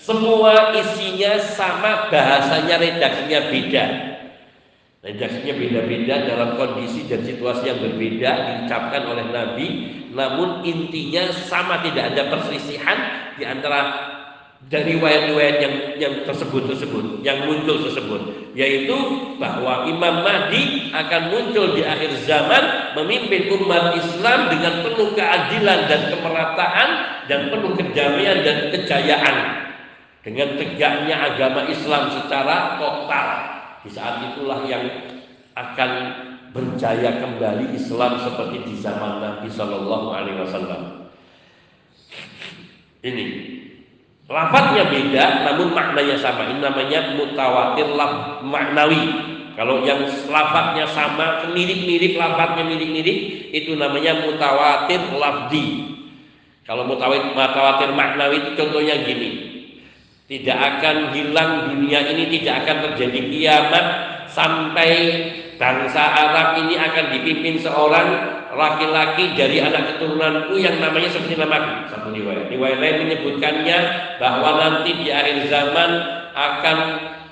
Semua isinya sama, bahasanya redaksinya beda. Redaksinya beda-beda dalam kondisi dan situasi yang berbeda diucapkan oleh Nabi, namun intinya sama tidak ada perselisihan di antara dari riwayat-riwayat yang yang tersebut tersebut yang muncul tersebut. Yaitu bahwa Imam Mahdi akan muncul di akhir zaman memimpin umat Islam dengan penuh keadilan dan kemerataan dan penuh kedamaian dan kejayaan. Dengan tegaknya agama Islam secara total. Di saat itulah yang akan berjaya kembali Islam seperti di zaman Nabi Shallallahu Alaihi Wasallam. Ini Lafadznya beda, namun maknanya sama. Ini namanya mutawatir laf maknawi. Kalau yang lafadznya sama, mirip-mirip, lafadznya mirip-mirip, itu namanya mutawatir lafdi. Kalau mutawatir, mutawatir maknawi itu contohnya gini. Tidak akan hilang dunia ini, tidak akan terjadi kiamat sampai bangsa Arab ini akan dipimpin seorang laki-laki dari anak keturunanku yang namanya seperti namaku satu riwayat. Riwayat lain menyebutkannya bahwa nanti di akhir zaman akan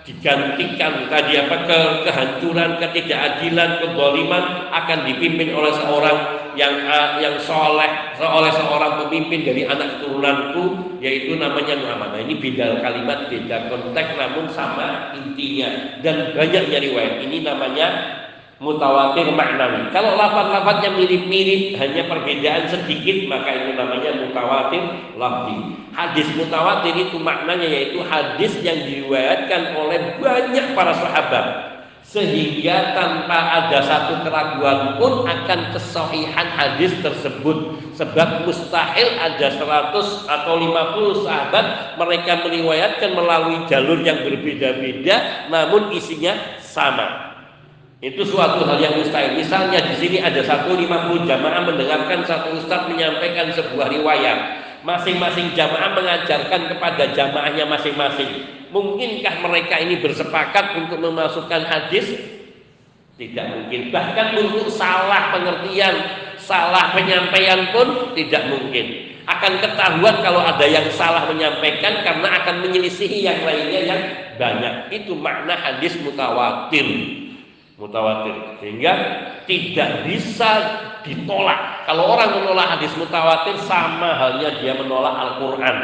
digantikan tadi apa ke kehancuran ketidakadilan kezaliman akan dipimpin oleh seorang yang yang soleh oleh seorang pemimpin dari anak keturunanku yaitu namanya Muhammad. Nah, ini beda kalimat beda konteks namun sama intinya. Dan banyaknya riwayat. Ini namanya mutawatir maknawi. Kalau lafaz-lafaznya mirip-mirip, hanya perbedaan sedikit, maka itu namanya mutawatir lafzi. Hadis mutawatir itu maknanya yaitu hadis yang diriwayatkan oleh banyak para sahabat sehingga tanpa ada satu keraguan pun akan kesohihan hadis tersebut sebab mustahil ada 100 atau 50 sahabat mereka meriwayatkan melalui jalur yang berbeda-beda namun isinya sama itu suatu hal yang mustahil. Misalnya di sini ada satu lima puluh jamaah mendengarkan satu ustadz menyampaikan sebuah riwayat. Masing-masing jamaah mengajarkan kepada jamaahnya masing-masing. Mungkinkah mereka ini bersepakat untuk memasukkan hadis? Tidak mungkin. Bahkan untuk salah pengertian, salah penyampaian pun tidak mungkin. Akan ketahuan kalau ada yang salah menyampaikan karena akan menyelisihi yang lainnya yang banyak. Itu makna hadis mutawatir mutawatir. Sehingga tidak bisa ditolak. Kalau orang menolak hadis mutawatir sama halnya dia menolak Al-Quran.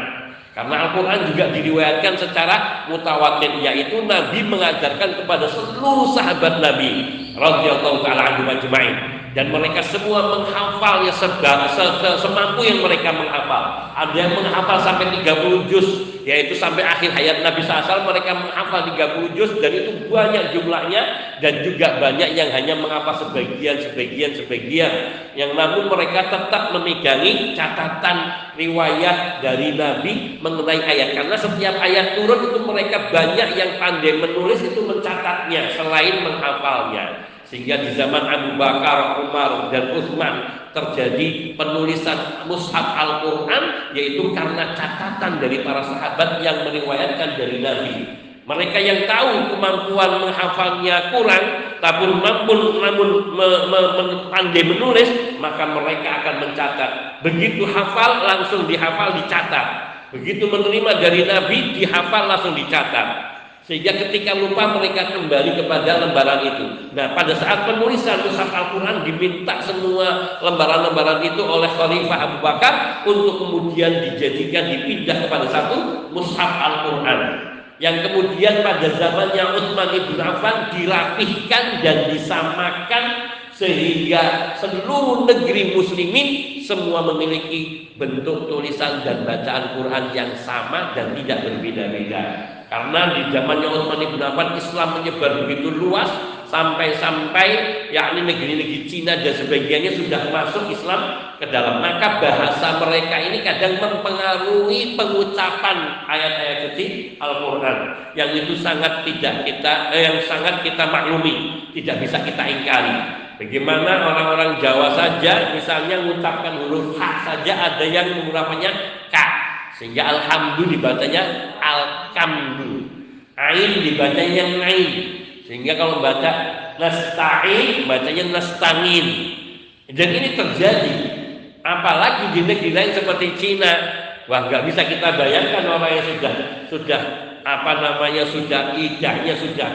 Karena Al-Quran juga diriwayatkan secara mutawatir yaitu Nabi mengajarkan kepada seluruh sahabat Nabi radhiyallahu taala anhum ajma'in dan mereka semua menghafalnya sebab se -se semampu yang mereka menghafal. Ada yang menghafal sampai 30 juz, yaitu sampai akhir hayat Nabi SAW mereka menghafal 30 juz dan itu banyak jumlahnya dan juga banyak yang hanya menghafal sebagian, sebagian, sebagian. Yang namun mereka tetap memegangi catatan riwayat dari Nabi mengenai ayat karena setiap ayat turun itu mereka banyak yang pandai menulis itu mencatatnya selain menghafalnya. Sehingga di zaman Abu Bakar, Umar, dan Utsman terjadi penulisan mushaf Al-Quran yaitu karena catatan dari para sahabat yang meriwayatkan dari Nabi. Mereka yang tahu kemampuan menghafalnya kurang, tapi namun namun me, me, me, pandai menulis, maka mereka akan mencatat. Begitu hafal langsung dihafal dicatat. Begitu menerima dari Nabi dihafal langsung dicatat. Sehingga ketika lupa mereka kembali kepada lembaran itu. Nah, pada saat penulisan Mushaf Al-Quran diminta semua lembaran-lembaran itu oleh Khalifah Abu Bakar untuk kemudian dijadikan dipindah kepada satu Mushaf Al-Quran. Yang kemudian pada zamannya Utsman ibn Affan dirapihkan dan disamakan sehingga seluruh negeri muslimin semua memiliki bentuk tulisan dan bacaan Quran yang sama dan tidak berbeda-beda. Karena di zamannya Utsman bin Affan Islam menyebar begitu luas sampai-sampai yakni negeri-negeri Cina dan sebagiannya sudah masuk Islam ke dalam. Maka bahasa mereka ini kadang mempengaruhi pengucapan ayat-ayat suci Al-Qur'an. Yang itu sangat tidak kita eh, yang sangat kita maklumi tidak bisa kita ingkari Bagaimana orang-orang Jawa saja misalnya mengucapkan huruf H saja ada yang mengurapkannya K. Sehingga alhamdulillah dibacanya alkamdu. Ain dibacanya ain. Sehingga kalau baca nasta'in bacanya nastangin dan ini terjadi. Apalagi di negeri lain seperti Cina. Wah nggak bisa kita bayangkan orang yang sudah sudah apa namanya sudah idahnya sudah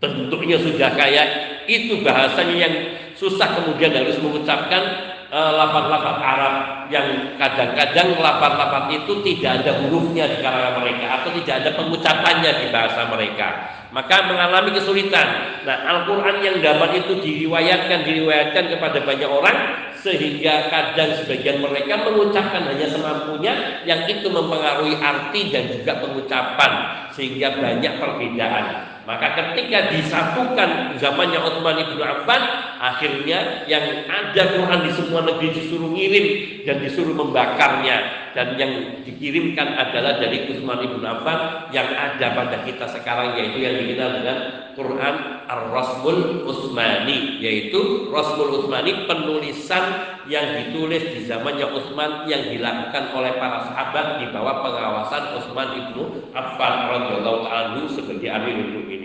bentuknya sudah kayak itu bahasanya yang susah kemudian harus mengucapkan Eh, lapat-lapat Arab yang kadang-kadang lapat-lapat itu tidak ada hurufnya di kalangan mereka atau tidak ada pengucapannya di bahasa mereka. Maka mengalami kesulitan. Nah Al-Quran yang dapat itu diriwayatkan diriwayatkan kepada banyak orang sehingga kadang sebagian mereka mengucapkan hanya semampunya yang itu mempengaruhi arti dan juga pengucapan sehingga banyak perbedaan maka ketika disatukan zamannya Utsman bin Affan, akhirnya yang ada Quran di semua negeri disuruh ngirim dan disuruh membakarnya dan yang dikirimkan adalah dari Utsman bin Affan yang ada pada kita sekarang yaitu yang dikenal dengan Quran Ar-Rasmul Utsmani yaitu Rasmul Utsmani penulisan yang ditulis di zamannya Utsman yang dilakukan oleh para sahabat di bawah pengawasan Utsman ibnu Affan radhiyallahu taala sebagai Amirul Mukminin.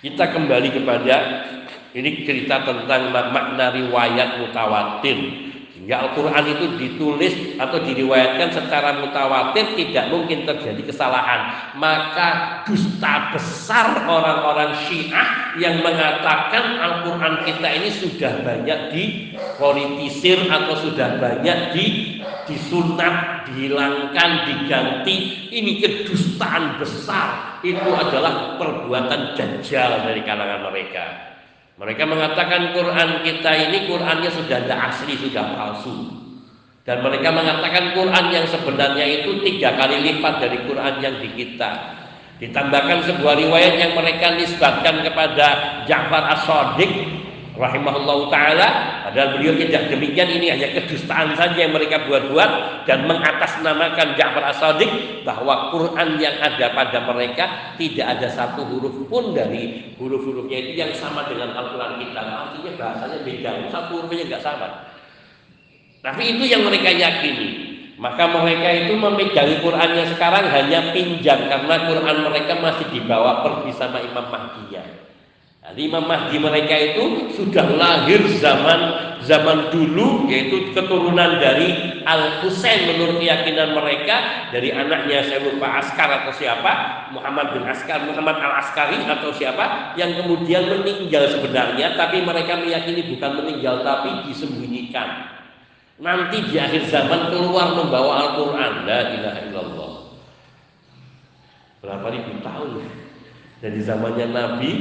Kita kembali kepada ini cerita tentang makna riwayat mutawatir Ya Al-Quran itu ditulis atau diriwayatkan secara mutawatir tidak mungkin terjadi kesalahan. Maka dusta besar orang-orang Syiah yang mengatakan Al-Quran kita ini sudah banyak dipolitisir atau sudah banyak di disunat, dihilangkan, diganti. Ini kedustaan besar. Itu adalah perbuatan jajal dari kalangan mereka. Mereka mengatakan Quran kita ini Qurannya sudah tidak asli, sudah palsu. Dan mereka mengatakan Quran yang sebenarnya itu tiga kali lipat dari Quran yang di kita. Ditambahkan sebuah riwayat yang mereka nisbatkan kepada Ja'far as-Sadiq rahimahullah taala. Padahal beliau tidak demikian ini hanya kedustaan saja yang mereka buat-buat dan mengatasnamakan Ja'far As-Sadiq bahwa Quran yang ada pada mereka tidak ada satu huruf pun dari huruf-hurufnya itu yang sama dengan Al-Quran kita. Artinya bahasanya beda satu hurufnya nggak sama. Tapi itu yang mereka yakini. Maka mereka itu memegangi Qurannya sekarang hanya pinjam karena Quran mereka masih dibawa pergi sama Imam Mahdi Nah, Imam Mahdi mereka itu sudah lahir zaman zaman dulu yaitu keturunan dari Al Husain menurut keyakinan mereka dari anaknya saya lupa Askar atau siapa Muhammad bin Askar Muhammad Al Askari atau siapa yang kemudian meninggal sebenarnya tapi mereka meyakini bukan meninggal tapi disembunyikan. Nanti di akhir zaman keluar membawa Al-Quran. La ilaha illallah. Berapa ribu tahun? Dari zamannya Nabi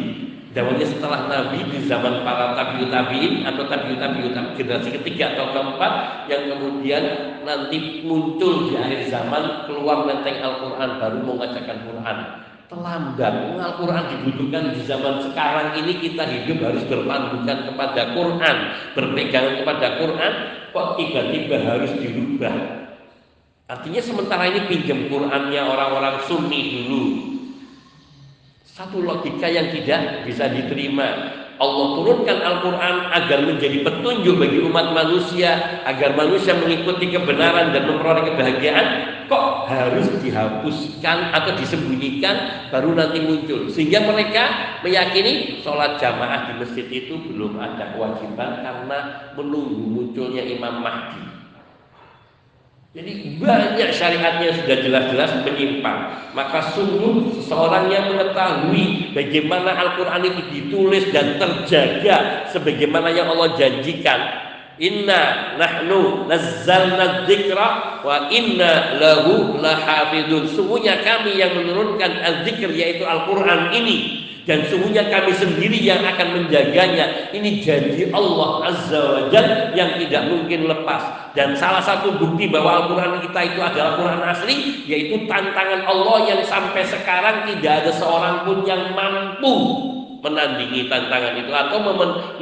zamannya setelah Nabi di zaman para tabiut tabiin atau tabiut tabiut generasi ketiga atau keempat yang kemudian nanti muncul di akhir zaman keluar menteng Al-Quran baru mengajarkan Quran. Terlambat. Al-Quran dibutuhkan di zaman sekarang ini kita hidup harus berpandukan kepada Quran berpegangan kepada Quran kok tiba-tiba harus dirubah? Artinya sementara ini pinjam Qurannya orang-orang Sunni dulu satu logika yang tidak bisa diterima. Allah turunkan Al-Quran agar menjadi petunjuk bagi umat manusia, agar manusia mengikuti kebenaran dan memperoleh kebahagiaan. Kok harus dihapuskan atau disembunyikan baru nanti muncul? Sehingga mereka meyakini sholat jamaah di masjid itu belum ada kewajiban karena menunggu munculnya Imam Mahdi. Jadi banyak syariatnya sudah jelas-jelas menyimpang. Maka sungguh seseorang yang mengetahui bagaimana Al-Quran itu ditulis dan terjaga sebagaimana yang Allah janjikan. Inna nahnu nazzalna dzikra wa inna lahu lahafidun. Sungguhnya kami yang menurunkan al-dzikr yaitu Al-Quran ini dan sungguhnya kami sendiri yang akan menjaganya. Ini janji Allah Azza wa Jal yang tidak mungkin lepas. Dan salah satu bukti bahwa Al-Quran kita itu adalah Quran asli, yaitu tantangan Allah yang sampai sekarang tidak ada seorang pun yang mampu menandingi tantangan itu atau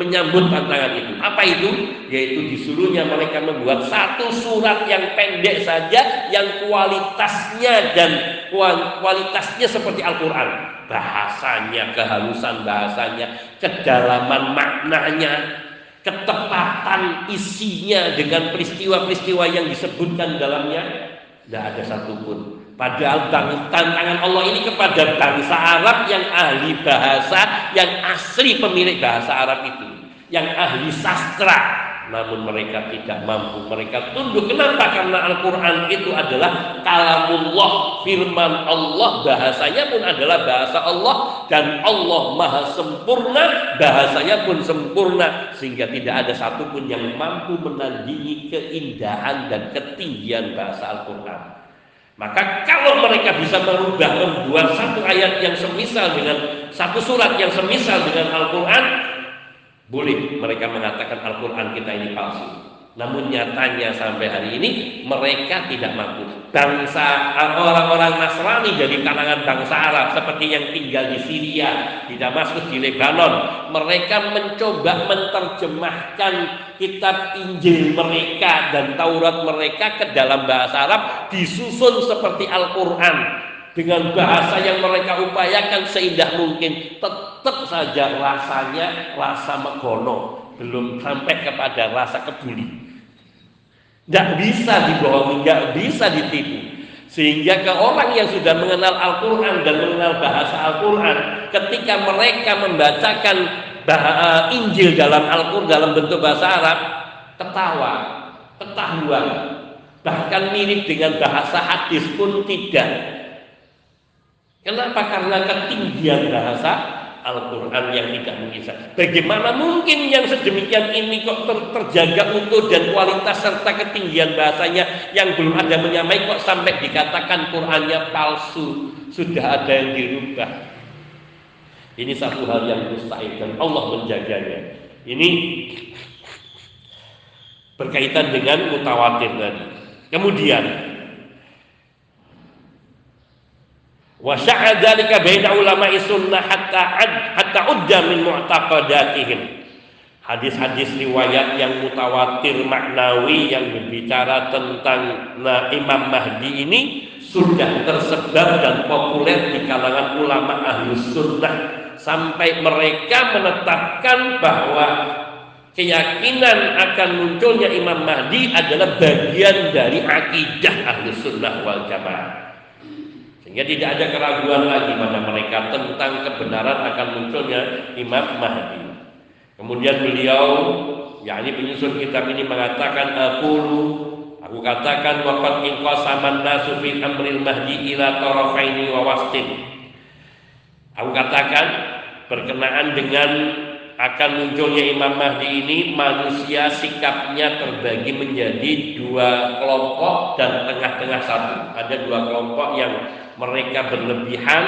menyambut tantangan itu. Apa itu? Yaitu disuruhnya mereka membuat satu surat yang pendek saja yang kualitasnya dan kualitasnya seperti Al-Qur'an. Bahasanya, kehalusan bahasanya, kedalaman maknanya, ketepatan isinya dengan peristiwa-peristiwa yang disebutkan dalamnya tidak ada satupun Padahal tantangan Allah ini kepada bangsa Arab yang ahli bahasa, yang asli pemilik bahasa Arab itu, yang ahli sastra. Namun mereka tidak mampu, mereka tunduk. Kenapa? Karena Al-Quran itu adalah kalamullah, firman Allah, bahasanya pun adalah bahasa Allah dan Allah maha sempurna, bahasanya pun sempurna sehingga tidak ada satupun yang mampu menandingi keindahan dan ketinggian bahasa Al-Quran. Maka kalau mereka bisa merubah membuat satu ayat yang semisal dengan satu surat yang semisal dengan Al-Quran, boleh mereka mengatakan Al-Quran kita ini palsu. Namun nyatanya sampai hari ini mereka tidak mampu. Bangsa orang-orang Nasrani dari kalangan bangsa Arab seperti yang tinggal di Syria, di Damaskus, di Lebanon, mereka mencoba menerjemahkan kitab Injil mereka dan Taurat mereka ke dalam bahasa Arab disusun seperti Al-Qur'an dengan bahasa yang mereka upayakan seindah mungkin tetap saja rasanya rasa megono belum sampai kepada rasa kebuli Nggak bisa dibohongi, nggak bisa ditipu. Sehingga ke orang yang sudah mengenal Al-Quran dan mengenal bahasa Al-Quran, ketika mereka membacakan bahasa Injil dalam Al-Quran dalam bentuk bahasa Arab, ketawa, ketahuan, bahkan mirip dengan bahasa hadis pun tidak. Kenapa? Karena ketinggian bahasa Al-Quran yang tidak bisa. Bagaimana mungkin yang sedemikian ini kok ter terjaga utuh dan kualitas serta ketinggian bahasanya yang belum ada menyamai kok sampai dikatakan Qurannya palsu, sudah ada yang dirubah. Ini satu hal yang mustahil dan Allah menjaganya. Ini berkaitan dengan mutawatir tadi. Kemudian Wa dzalika baina ulama sunnah hatta ad, hatta udda. Hadis-hadis riwayat yang mutawatir maknawi yang berbicara tentang nah, Imam Mahdi ini sudah tersebar dan populer di kalangan ulama ahli sunnah sampai mereka menetapkan bahwa keyakinan akan munculnya Imam Mahdi adalah bagian dari akidah ahli sunnah wal jamaah. Sehingga tidak ada keraguan lagi pada mereka tentang kebenaran akan munculnya Imam Mahdi. Kemudian beliau, yakni penyusun kitab ini mengatakan aku aku katakan waqad inqasaman nasu fi amril mahdi ila tarafaini wa wastin. Aku katakan berkenaan dengan akan munculnya Imam Mahdi ini manusia sikapnya terbagi menjadi dua kelompok dan tengah-tengah satu. Ada dua kelompok yang mereka berlebihan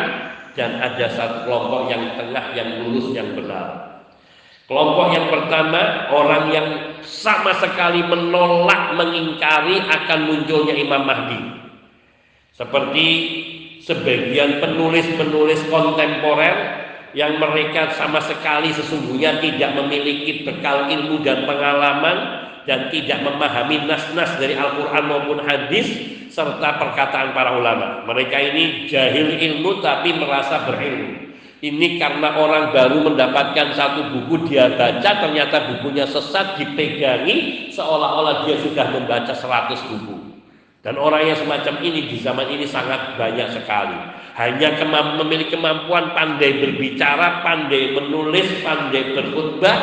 dan ada satu kelompok yang tengah yang lurus yang benar. Kelompok yang pertama orang yang sama sekali menolak mengingkari akan munculnya Imam Mahdi. Seperti sebagian penulis-penulis kontemporer yang mereka sama sekali sesungguhnya tidak memiliki bekal ilmu dan pengalaman dan tidak memahami nas-nas dari Al-Quran maupun hadis serta perkataan para ulama. Mereka ini jahil ilmu tapi merasa berilmu. Ini karena orang baru mendapatkan satu buku dia baca ternyata bukunya sesat dipegangi seolah-olah dia sudah membaca 100 buku. Dan orang yang semacam ini di zaman ini sangat banyak sekali. Hanya kemamp memiliki kemampuan pandai berbicara, pandai menulis, pandai berkhutbah,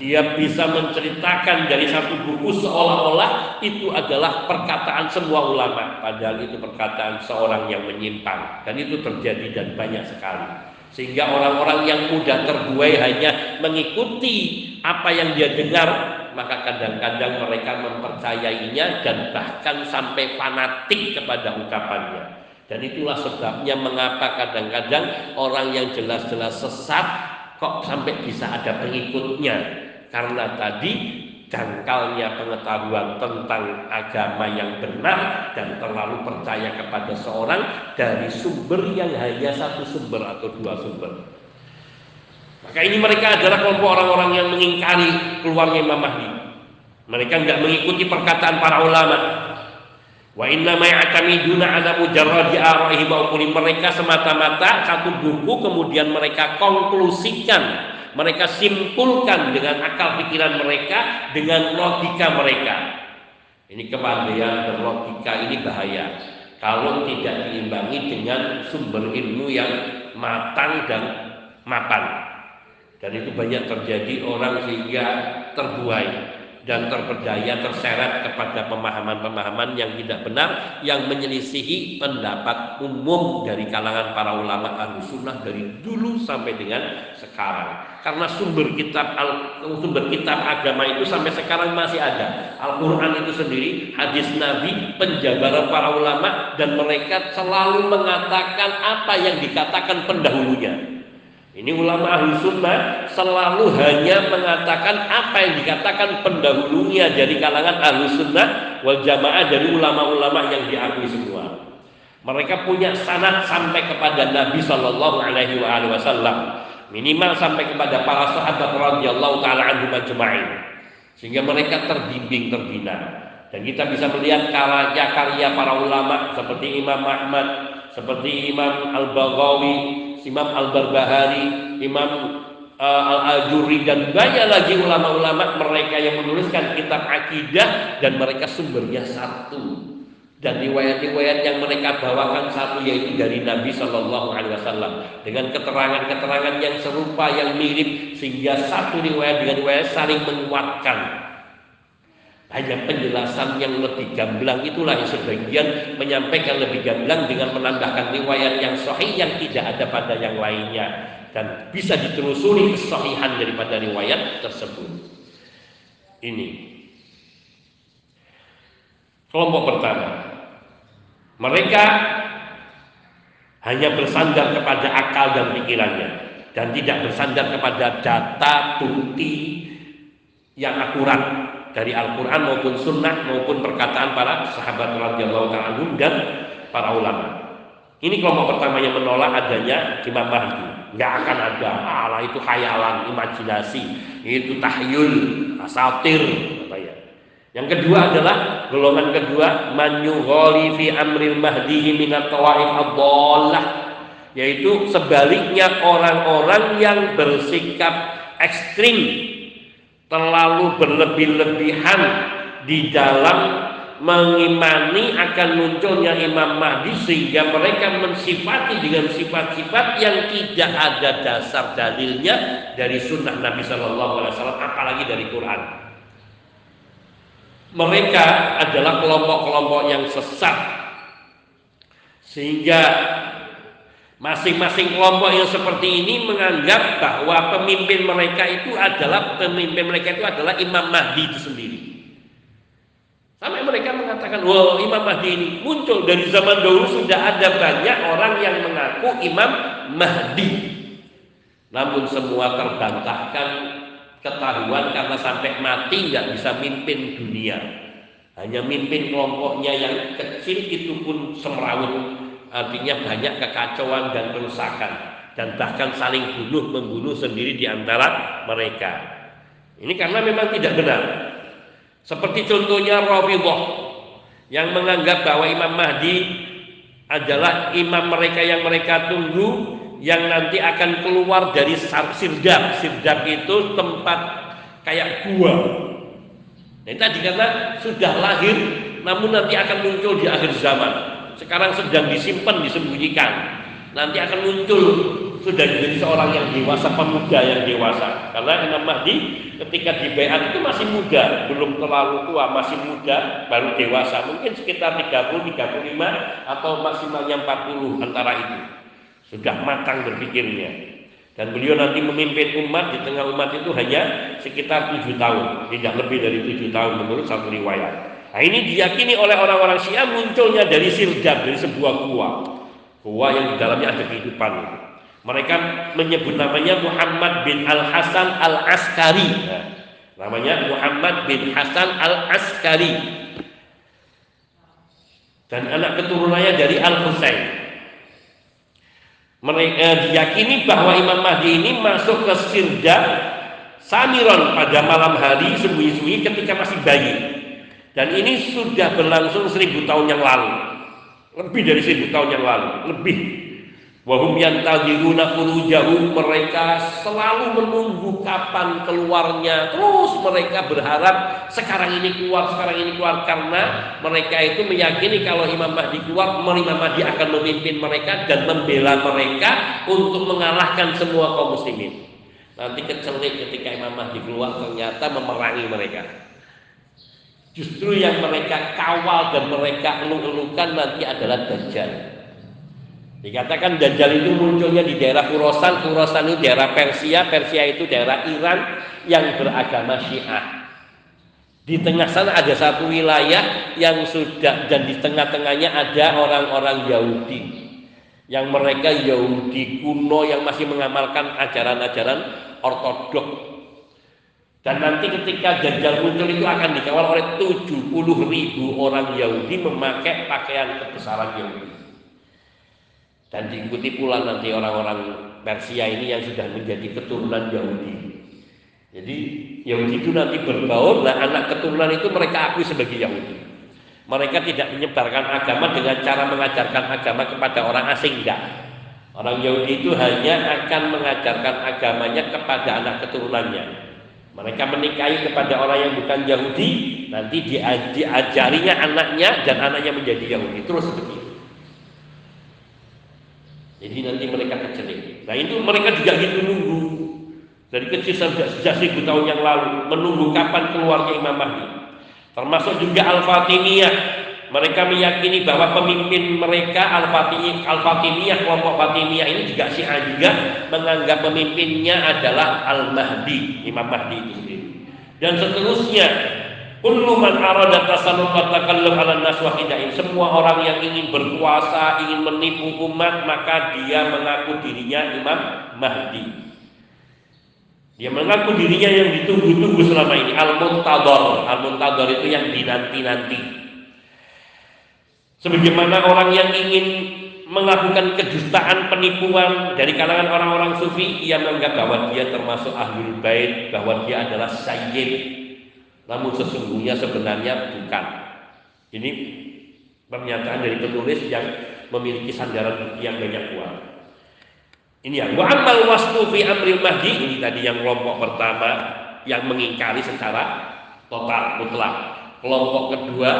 dia bisa menceritakan dari satu buku seolah-olah itu adalah perkataan semua ulama padahal itu perkataan seorang yang menyimpang. Dan itu terjadi dan banyak sekali. Sehingga orang-orang yang mudah terbuai hanya mengikuti apa yang dia dengar maka kadang-kadang mereka mempercayainya dan bahkan sampai fanatik kepada ucapannya. Dan itulah sebabnya mengapa kadang-kadang orang yang jelas-jelas sesat kok sampai bisa ada pengikutnya. Karena tadi dangkalnya pengetahuan tentang agama yang benar dan terlalu percaya kepada seorang dari sumber yang hanya satu sumber atau dua sumber. Maka ini mereka adalah kelompok orang-orang yang mengingkari keluarnya Imam Mahdi. Mereka tidak mengikuti perkataan para ulama. Wa inna ma ya'tamiduna ala mujarradi arahi mereka semata-mata satu buku kemudian mereka konklusikan mereka simpulkan dengan akal pikiran mereka, dengan logika mereka. Ini kepandaian dan logika ini bahaya. Kalau tidak diimbangi dengan sumber ilmu yang matang dan mapan. Dan itu banyak terjadi orang sehingga terbuai dan terperdaya terseret kepada pemahaman-pemahaman yang tidak benar yang menyelisihi pendapat umum dari kalangan para ulama ahli sunnah dari dulu sampai dengan sekarang. Karena sumber kitab sumber kitab agama itu sampai sekarang masih ada. Al-Quran itu sendiri hadis Nabi penjabaran para ulama dan mereka selalu mengatakan apa yang dikatakan pendahulunya ini ulama ahli sunnah selalu hanya mengatakan apa yang dikatakan pendahulunya dari kalangan ahli sunnah wal jamaah dari ulama-ulama yang diakui semua. Mereka punya sanad sampai kepada Nabi Shallallahu Alaihi Wasallam. Minimal sampai kepada para sahabat radhiyallahu taala anhum sehingga mereka terbimbing terbina. Dan kita bisa melihat karya-karya para ulama seperti Imam Ahmad seperti Imam Al-Baghawi Imam Al-Barbahari, Imam uh, Al-Ajuri dan banyak lagi ulama-ulama mereka yang menuliskan kitab akidah dan mereka sumbernya satu. Dan riwayat-riwayat yang mereka bawakan satu yaitu dari Nabi Shallallahu Alaihi Wasallam. Dengan keterangan-keterangan yang serupa yang mirip sehingga satu riwayat dengan riwayat saling menguatkan hanya penjelasan yang lebih gamblang itulah yang sebagian menyampaikan lebih gamblang dengan menambahkan riwayat yang sahih yang tidak ada pada yang lainnya dan bisa ditelusuri kesahihan daripada riwayat tersebut. Ini kelompok pertama. Mereka hanya bersandar kepada akal dan pikirannya dan tidak bersandar kepada data bukti yang akurat dari Al-Quran maupun Sunnah maupun perkataan para sahabat radhiyallahu taala dan para ulama. Ini kelompok pertama yang menolak adanya Imam Mahdi. Nggak akan ada. Allah itu khayalan, imajinasi, itu tahyul, asatir, ya. Yang kedua adalah golongan kedua manyughali fi amril mahdi minat tawaif yaitu sebaliknya orang-orang yang bersikap ekstrim terlalu berlebih-lebihan di dalam mengimani akan munculnya Imam Mahdi sehingga mereka mensifati dengan sifat-sifat yang tidak ada dasar dalilnya dari sunnah Nabi Wasallam apalagi dari Quran. Mereka adalah kelompok-kelompok yang sesat sehingga Masing-masing kelompok yang seperti ini menganggap bahwa pemimpin mereka itu adalah pemimpin mereka itu adalah Imam Mahdi itu sendiri. Sampai mereka mengatakan, wah Imam Mahdi ini muncul dari zaman dahulu sudah ada banyak orang yang mengaku Imam Mahdi. Namun semua terbantahkan ketahuan karena sampai mati nggak bisa mimpin dunia. Hanya mimpin kelompoknya yang kecil itu pun semrawut artinya banyak kekacauan dan kerusakan dan bahkan saling bunuh membunuh sendiri di antara mereka. Ini karena memang tidak benar. Seperti contohnya Rafidhah yang menganggap bahwa Imam Mahdi adalah imam mereka yang mereka tunggu yang nanti akan keluar dari sirdap. Sirdap itu tempat kayak gua. Nah, tadi karena sudah lahir namun nanti akan muncul di akhir zaman sekarang sedang disimpan disembunyikan. Nanti akan muncul sudah jadi seorang yang dewasa pemuda yang dewasa. Karena Imam Mahdi ketika di itu masih muda belum terlalu tua masih muda baru dewasa. Mungkin sekitar 30 35 atau maksimalnya 40 antara itu. Sudah matang berpikirnya. Dan beliau nanti memimpin umat di tengah umat itu hanya sekitar tujuh tahun. Tidak lebih dari tujuh tahun menurut satu riwayat Nah ini diyakini oleh orang-orang Syiah munculnya dari sirdab, dari sebuah gua. Gua yang di dalamnya ada kehidupan. Mereka menyebut namanya Muhammad bin Al Hasan Al Askari. Nah, namanya Muhammad bin Hasan Al Askari. Dan anak keturunannya dari Al Husain. Mereka eh, diyakini bahwa Imam Mahdi ini masuk ke Sirda Samiron pada malam hari sembunyi-sembunyi ketika masih bayi. Dan ini sudah berlangsung seribu tahun yang lalu. Lebih dari seribu tahun yang lalu. Lebih Wahum yantaziruna mereka selalu menunggu kapan keluarnya. Terus mereka berharap sekarang ini keluar, sekarang ini keluar karena mereka itu meyakini kalau Imam Mahdi keluar, Imam Mahdi akan memimpin mereka dan membela mereka untuk mengalahkan semua kaum muslimin. Nanti kecelik ketika Imam Mahdi keluar ternyata memerangi mereka. Justru yang mereka kawal dan mereka elung-elungkan nanti adalah Dajjal. Dikatakan Dajjal itu munculnya di daerah Khurasan, Khurasan itu daerah Persia, Persia itu daerah Iran yang beragama Syiah. Di tengah sana ada satu wilayah yang sudah dan di tengah-tengahnya ada orang-orang Yahudi yang mereka Yahudi kuno yang masih mengamalkan ajaran-ajaran ortodok. Dan nanti ketika Dajjal muncul itu akan dikawal oleh 70 ribu orang Yahudi memakai pakaian kebesaran Yahudi dan diikuti pula nanti orang-orang Persia ini yang sudah menjadi keturunan Yahudi. Jadi Yahudi itu nanti berbaur, nah anak keturunan itu mereka akui sebagai Yahudi. Mereka tidak menyebarkan agama dengan cara mengajarkan agama kepada orang asing, enggak. Orang Yahudi itu hanya akan mengajarkan agamanya kepada anak keturunannya. Mereka menikahi kepada orang yang bukan Yahudi, nanti diajarinya anaknya dan anaknya menjadi Yahudi. Terus begitu. Jadi nanti mereka kecelik. Nah itu mereka juga gitu nunggu. Dari kecil sejak, sejak seribu tahun yang lalu menunggu kapan keluarnya Imam Mahdi. Termasuk juga Al-Fatimiyah. Mereka meyakini bahwa pemimpin mereka Al-Fatimiyah, Al-Fatimiyah kelompok Fatimiyah ini juga Syiah juga menganggap pemimpinnya adalah Al-Mahdi, Imam Mahdi itu sendiri. Dan seterusnya Kullu man arada tasallut takallum ala nas. Semua orang yang ingin berkuasa, ingin menipu umat, maka dia mengaku dirinya Imam Mahdi. Dia mengaku dirinya yang ditunggu-tunggu selama ini. Al-Muntadhar. Al-Muntadhar itu yang dinanti-nanti. Sebagaimana orang yang ingin melakukan kedustaan penipuan dari kalangan orang-orang sufi, ia menganggap bahwa dia termasuk ahlul bait, bahwa dia adalah sayyid, namun sesungguhnya sebenarnya bukan. Ini pernyataan dari penulis yang memiliki sandaran bukti yang banyak kuat. Ini yang wa amal wasfu fi amril mahdi ini tadi yang kelompok pertama yang mengingkari secara total mutlak. Kelompok kedua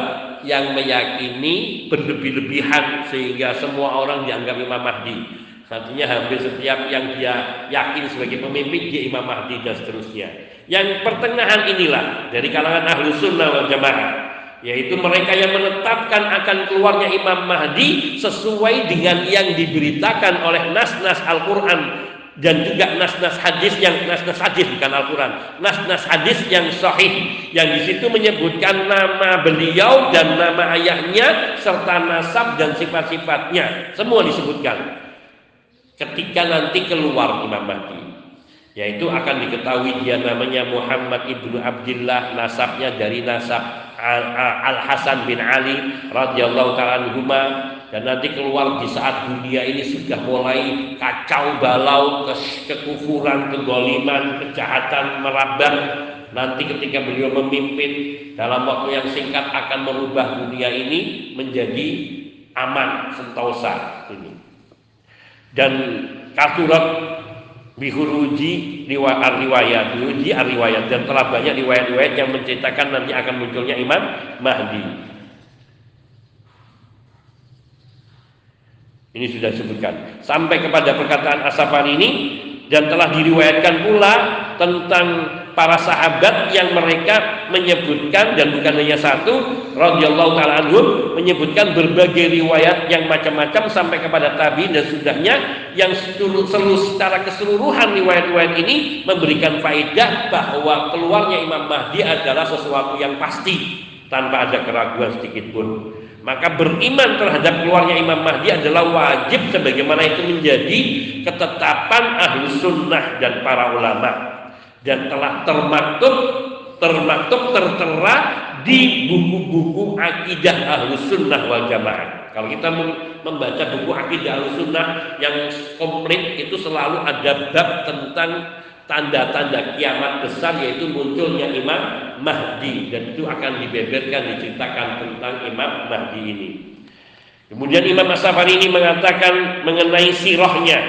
yang meyakini berlebih-lebihan sehingga semua orang dianggap Imam Mahdi. Artinya hampir setiap yang dia yakin sebagai pemimpin dia Imam Mahdi dan seterusnya. Yang pertengahan inilah dari kalangan ahlu sunnah wal jamaah yaitu mereka yang menetapkan akan keluarnya Imam Mahdi sesuai dengan yang diberitakan oleh nas-nas Al-Quran dan juga nas-nas hadis yang nas-nas hadis bukan Al-Quran. Nas-nas hadis yang sahih yang di situ menyebutkan nama beliau dan nama ayahnya serta nasab dan sifat-sifatnya. Semua disebutkan. Ketika nanti keluar Imam Mahdi yaitu akan diketahui dia namanya Muhammad ibnu Abdullah nasabnya dari nasab Al Hasan bin Ali radhiyallahu taala dan nanti keluar di saat dunia ini sudah mulai kacau balau kekufuran kegoliman kejahatan merabah nanti ketika beliau memimpin dalam waktu yang singkat akan merubah dunia ini menjadi aman sentosa ini. Dan kasurat bihuruji riwayat riwayat bihuruji riwayat dan telah banyak riwayat-riwayat yang menceritakan nanti akan munculnya Imam Mahdi ini sudah disebutkan. Sampai kepada perkataan Asapan ini dan telah diriwayatkan pula tentang para sahabat yang mereka menyebutkan dan bukan hanya satu radhiyallahu taala anhum menyebutkan berbagai riwayat yang macam-macam sampai kepada tabi dan sudahnya yang seluruh, secara keseluruhan riwayat-riwayat ini memberikan faedah bahwa keluarnya Imam Mahdi adalah sesuatu yang pasti tanpa ada keraguan sedikit pun Maka beriman terhadap keluarnya Imam Mahdi adalah wajib sebagaimana itu menjadi ketetapan ahlu sunnah dan para ulama dan telah termaktub termaktub tertera di buku-buku akidah ahlu sunnah wal jamaah. Kalau kita membaca buku akidah ahlu sunnah yang komplit itu selalu ada bab tentang tanda-tanda kiamat besar yaitu munculnya Imam Mahdi dan itu akan dibeberkan diceritakan tentang Imam Mahdi ini. Kemudian Imam As-Safari ini mengatakan mengenai sirahnya.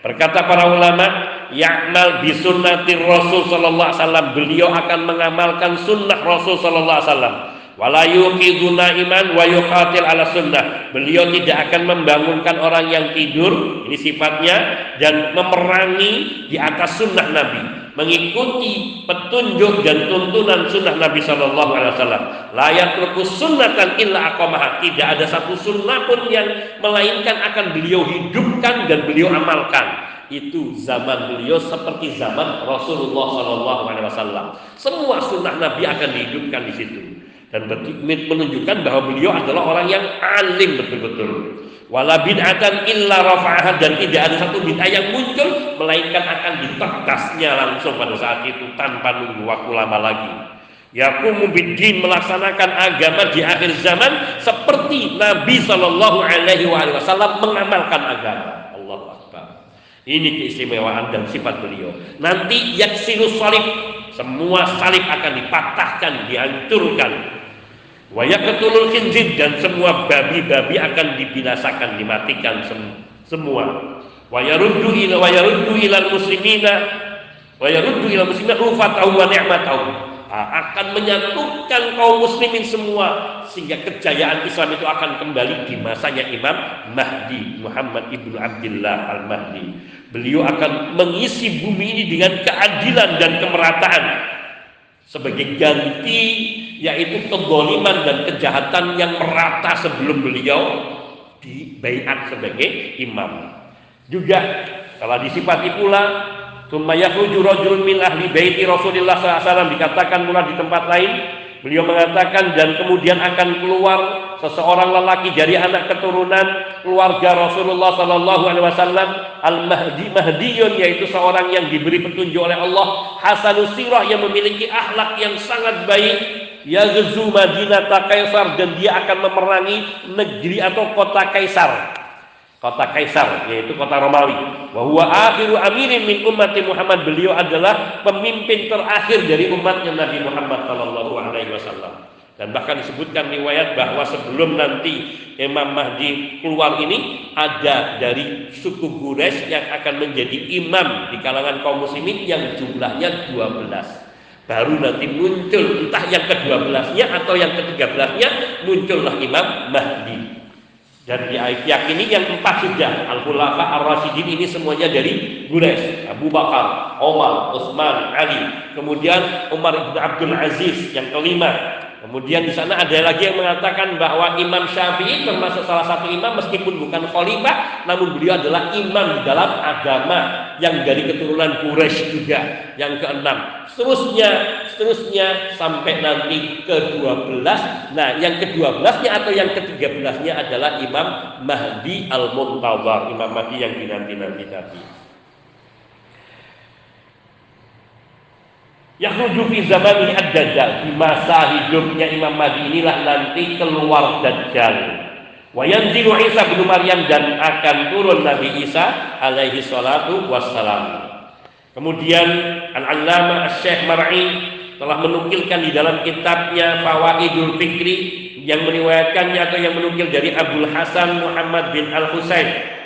Berkata para ulama, ya'mal bi sunnati Rasul sallallahu alaihi wasallam. Beliau akan mengamalkan sunnah Rasul sallallahu alaihi wasallam wala yuqiduna iman wa yuqatil ala sunnah. Beliau tidak akan membangunkan orang yang tidur ini sifatnya dan memerangi di atas sunnah Nabi. Mengikuti petunjuk dan tuntunan sunnah Nabi Shallallahu Alaihi Wasallam. Layak terus sunnatan illa akomah tidak ada satu sunnah pun yang melainkan akan beliau hidupkan dan beliau amalkan. Itu zaman beliau seperti zaman Rasulullah Shallallahu Alaihi Wasallam. Semua sunnah Nabi akan dihidupkan di situ dan menunjukkan bahwa beliau adalah orang yang alim betul-betul. Wala bid'atan illa rafa'ah dan tidak ada satu bid'ah yang muncul melainkan akan ditegasnya langsung pada saat itu tanpa nunggu waktu lama lagi. Yakumu biddin melaksanakan agama di akhir zaman seperti Nabi Shallallahu Alaihi Wasallam mengamalkan agama. Allah Akbar. Ini keistimewaan dan sifat beliau. Nanti yaksinus salib semua salib akan dipatahkan, dihancurkan Ketulul khinzir dan semua babi-babi akan dibinasakan, dimatikan sem semua. Wayaruddu ila wayaruddu ilal muslimina wayaruddu ilal muslimina ufatahu wa ni'matahu. Akan menyatukan kaum muslimin semua sehingga kejayaan Islam itu akan kembali di masanya Imam Mahdi Muhammad ibnu Abdullah al Mahdi. Beliau akan mengisi bumi ini dengan keadilan dan kemerataan sebagai ganti yaitu kegoliman dan kejahatan yang merata sebelum beliau dibaiat sebagai imam. Juga kalau disifati pula Tsumma yakhruju rajulun min ahli baiti Rasulullah SAW dikatakan pula di tempat lain beliau mengatakan dan kemudian akan keluar seseorang lelaki dari anak keturunan keluarga Rasulullah Sallallahu Alaihi Wasallam al Mahdi Mahdiyun yaitu seorang yang diberi petunjuk oleh Allah Hasanus Sirah yang memiliki akhlak yang sangat baik. Yaghzu Madinah Kaisar dan dia akan memerangi negeri atau kota Kaisar kota Kaisar yaitu kota Romawi. Bahwa akhiru amirin min ummati Muhammad. Beliau adalah pemimpin terakhir dari umatnya Nabi Muhammad Sallallahu Alaihi Wasallam. Dan bahkan disebutkan riwayat bahwa sebelum nanti Imam Mahdi keluar ini ada dari suku Quraisy yang akan menjadi imam di kalangan kaum muslimin yang jumlahnya 12 baru nanti muncul entah yang ke-12-nya atau yang ke-13-nya muncullah Imam Mahdi dan diyakini yang empat sudah Al-Khulafa Ar-Rasyidin ini semuanya dari Quraisy. Abu Bakar, Umar, Utsman, Ali. Kemudian Umar bin Abdul Aziz yang kelima Kemudian di sana ada lagi yang mengatakan bahwa Imam Syafi'i termasuk salah satu imam meskipun bukan khalifah, namun beliau adalah imam di dalam agama yang dari keturunan Quraisy juga. Yang keenam, seterusnya, seterusnya sampai nanti ke-12. Nah, yang ke-12-nya atau yang ke-13-nya adalah Imam Mahdi Al-Muntawar, Imam Mahdi yang dinanti-nanti tadi. Yakhruju fi zamani ad-dajjal di masa hidupnya Imam Mahdi inilah nanti keluar dajjal. Wa yanzilu Isa bin Maryam dan akan turun Nabi Isa alaihi salatu wassalam. Kemudian Al-Allama Syekh Mar'i telah menukilkan di dalam kitabnya Fawaidul Fikri yang meriwayatkannya atau yang menukil dari Abdul Hasan Muhammad bin Al-Husain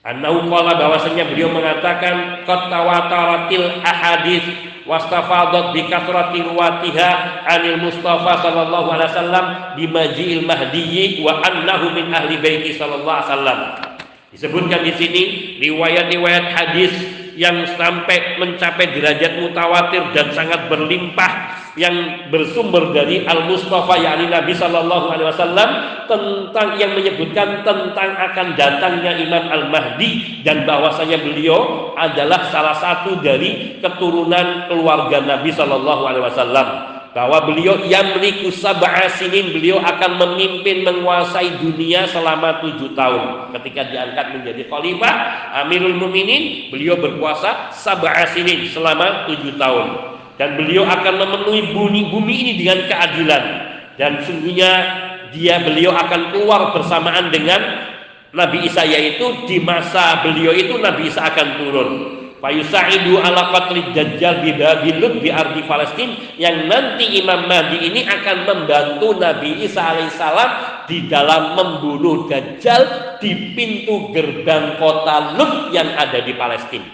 Annahu qala bahwasanya beliau mengatakan qad tawataratil ahadits wastafadat bi kasrati ruwatiha anil Mustafa sallallahu alaihi wasallam bi maji'il mahdiyyi wa annahu min ahli baiti sallallahu alaihi wasallam. Disebutkan di sini riwayat-riwayat hadis yang sampai mencapai derajat mutawatir dan sangat berlimpah yang bersumber dari Al Mustafa yakni Nabi Shallallahu Alaihi Wasallam tentang yang menyebutkan tentang akan datangnya Imam Al Mahdi dan bahwasanya beliau adalah salah satu dari keturunan keluarga Nabi Shallallahu Alaihi Wasallam bahwa beliau yamliku sab'a sinin beliau akan memimpin menguasai dunia selama tujuh tahun. Ketika diangkat menjadi khalifah Amirul Muminin beliau berkuasa sab'a sinin selama tujuh tahun. Dan beliau akan memenuhi bumi, bumi ini dengan keadilan. Dan sungguhnya dia beliau akan keluar bersamaan dengan Nabi Isa yaitu di masa beliau itu Nabi Isa akan turun Fayusaidu ala qatli dajjal bi Babilud di ardi Palestina yang nanti Imam Mahdi ini akan membantu Nabi Isa alaihissalam di dalam membunuh Dajjal di pintu gerbang kota Lut yang ada di Palestina.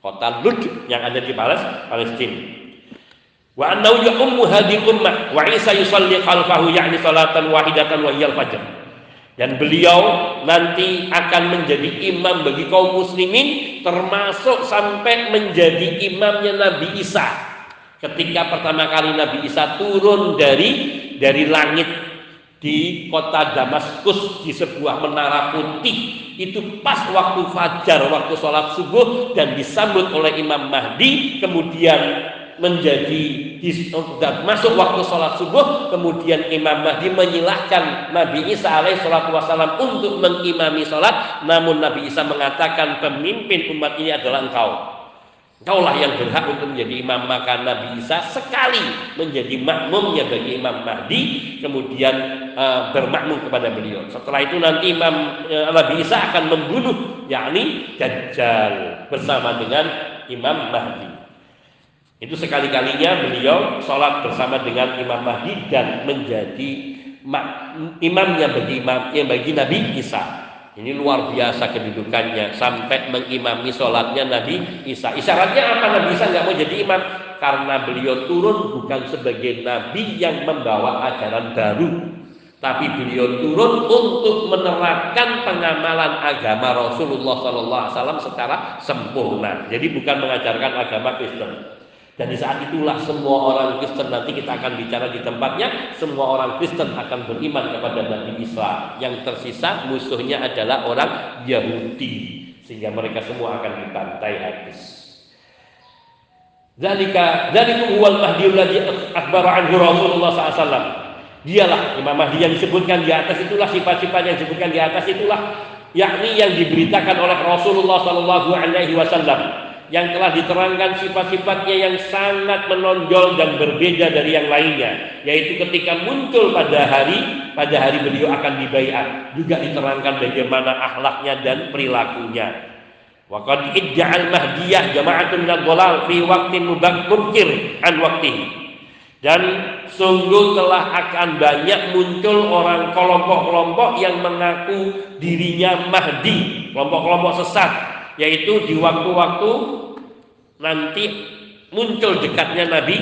Kota Lut yang ada di Palestina. Wa annahu ya ummu hadhihi ummah wa Isa yusalli khalfahu ya'ni salatan wahidatan wa hiyal fajr dan beliau nanti akan menjadi imam bagi kaum muslimin termasuk sampai menjadi imamnya Nabi Isa. Ketika pertama kali Nabi Isa turun dari dari langit di kota Damaskus di sebuah menara putih itu pas waktu fajar waktu sholat subuh dan disambut oleh Imam Mahdi kemudian menjadi dan masuk waktu sholat subuh kemudian Imam Mahdi menyilahkan Nabi Isa alaih salatu wassalam untuk mengimami sholat namun Nabi Isa mengatakan pemimpin umat ini adalah engkau Engkaulah yang berhak untuk menjadi imam maka Nabi Isa sekali menjadi makmumnya bagi Imam Mahdi kemudian uh, bermakmum kepada beliau. Setelah itu nanti Imam uh, Nabi Isa akan membunuh yakni Dajjal bersama dengan Imam Mahdi. Itu sekali-kalinya beliau sholat bersama dengan Imam Mahdi dan menjadi imamnya bagi imam yang bagi Nabi Isa. Ini luar biasa kedudukannya sampai mengimami sholatnya Nabi Isa. Isyaratnya apa Nabi Isa nggak mau jadi imam? Karena beliau turun bukan sebagai Nabi yang membawa ajaran baru, tapi beliau turun untuk menerapkan pengamalan agama Rasulullah SAW secara sempurna. Jadi bukan mengajarkan agama Kristen. Dan di saat itulah semua orang Kristen nanti kita akan bicara di tempatnya, semua orang Kristen akan beriman kepada Nabi Isa. Yang tersisa musuhnya adalah orang Yahudi sehingga mereka semua akan dibantai habis. Zalika dzalikum huwal mahdi alladhi akhbara anhu Rasulullah SAW. Dialah Imam Mahdi yang disebutkan di atas itulah sifat-sifat yang disebutkan di atas itulah yakni yang diberitakan oleh Rasulullah Sallallahu Alaihi Wasallam yang telah diterangkan sifat-sifatnya yang sangat menonjol dan berbeda dari yang lainnya yaitu ketika muncul pada hari pada hari beliau akan dibayar juga diterangkan bagaimana akhlaknya dan perilakunya. Waqad idja'al mahdiyah jama'atun minad dhalal fi waqtin mubakir an waktihi. Dan sungguh telah akan banyak muncul orang kelompok-kelompok yang mengaku dirinya Mahdi, kelompok-kelompok sesat yaitu di waktu-waktu nanti muncul dekatnya Nabi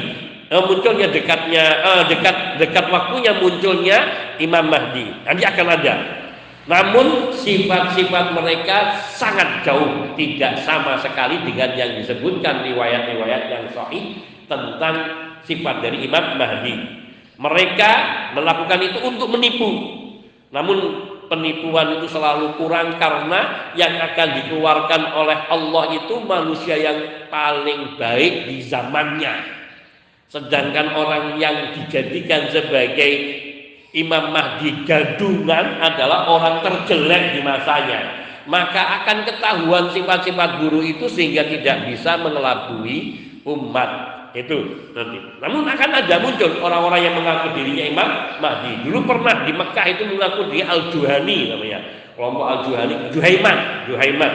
eh, munculnya dekatnya eh, dekat dekat waktunya munculnya Imam Mahdi. Nanti akan ada. Namun sifat-sifat mereka sangat jauh tidak sama sekali dengan yang disebutkan riwayat-riwayat yang sahih tentang sifat dari Imam Mahdi. Mereka melakukan itu untuk menipu. Namun penipuan itu selalu kurang karena yang akan dikeluarkan oleh Allah itu manusia yang paling baik di zamannya. Sedangkan orang yang dijadikan sebagai Imam Mahdi gadungan adalah orang terjelek di masanya. Maka akan ketahuan sifat-sifat guru itu sehingga tidak bisa mengelabui umat itu nanti. Namun akan ada muncul orang-orang yang mengaku dirinya Imam Mahdi. Dulu pernah di Mekah itu mengaku diri Al Juhani namanya. Kelompok Al Juhani, Juhaiman, Juhaiman.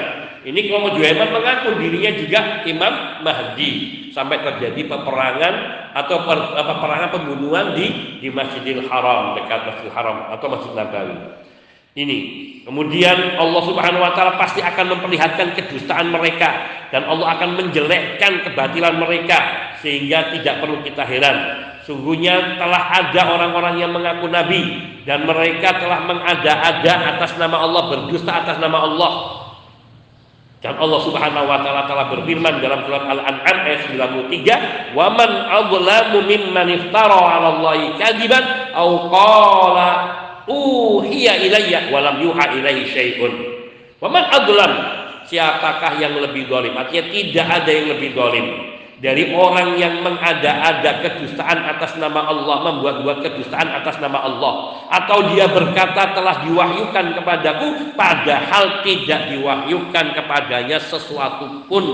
Ini kelompok Juhaiman mengaku dirinya juga Imam Mahdi sampai terjadi peperangan atau per, peperangan pembunuhan di di Masjidil Haram dekat Masjidil Haram atau Masjid Nabawi. Ini kemudian Allah Subhanahu wa taala pasti akan memperlihatkan kedustaan mereka dan Allah akan menjelekkan kebatilan mereka sehingga tidak perlu kita heran. Sungguhnya telah ada orang-orang yang mengaku nabi dan mereka telah mengada-ada atas nama Allah berdusta atas nama Allah. Dan Allah Subhanahu wa taala telah berfirman dalam surat Al-An'am ayat 93, "Wa man adlamu mimman iftara 'ala Allahi kadiban aw qala uhiya ilayya wa lam yuha ilaihi syai'un." Wa man adlam siapakah yang lebih dolim artinya tidak ada yang lebih dolim dari orang yang mengada-ada kedustaan atas nama Allah, membuat-buat kedustaan atas nama Allah, atau dia berkata telah diwahyukan kepadaku, padahal tidak diwahyukan kepadanya sesuatu pun.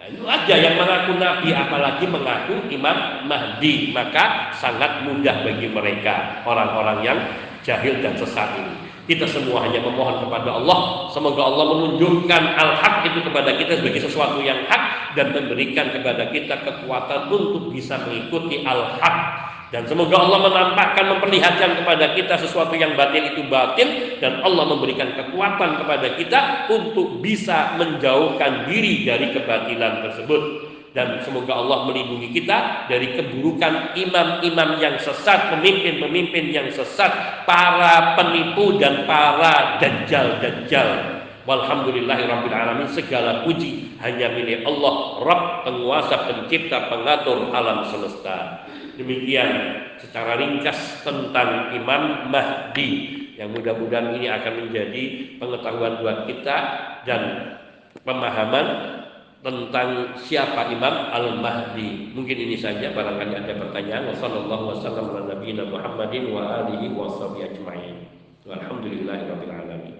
Nah, itu aja yang mengaku Nabi, apalagi mengaku Imam Mahdi, maka sangat mudah bagi mereka orang-orang yang jahil dan sesat ini. Kita semua hanya memohon kepada Allah. Semoga Allah menunjukkan al-haq itu kepada kita sebagai sesuatu yang hak dan memberikan kepada kita kekuatan untuk bisa mengikuti al-haq. Dan semoga Allah menampakkan, memperlihatkan kepada kita sesuatu yang batin itu batin dan Allah memberikan kekuatan kepada kita untuk bisa menjauhkan diri dari kebatilan tersebut dan semoga Allah melindungi kita dari keburukan imam-imam yang sesat, pemimpin-pemimpin yang sesat, para penipu dan para dajjal-dajjal. Walhamdulillahirabbil alamin segala puji hanya milik Allah, Rabb, penguasa, pencipta, pengatur alam semesta. Demikian secara ringkas tentang Imam Mahdi yang mudah-mudahan ini akan menjadi pengetahuan buat kita dan pemahaman tentang siapa Imam Al-Mahdi. Mungkin ini saja barangkali ada pertanyaan. Wassalamualaikum warahmatullahi wabarakatuh. Muhammadin wa alihi wa sahbihi ajma'in. Walhamdulillahirabbil alamin.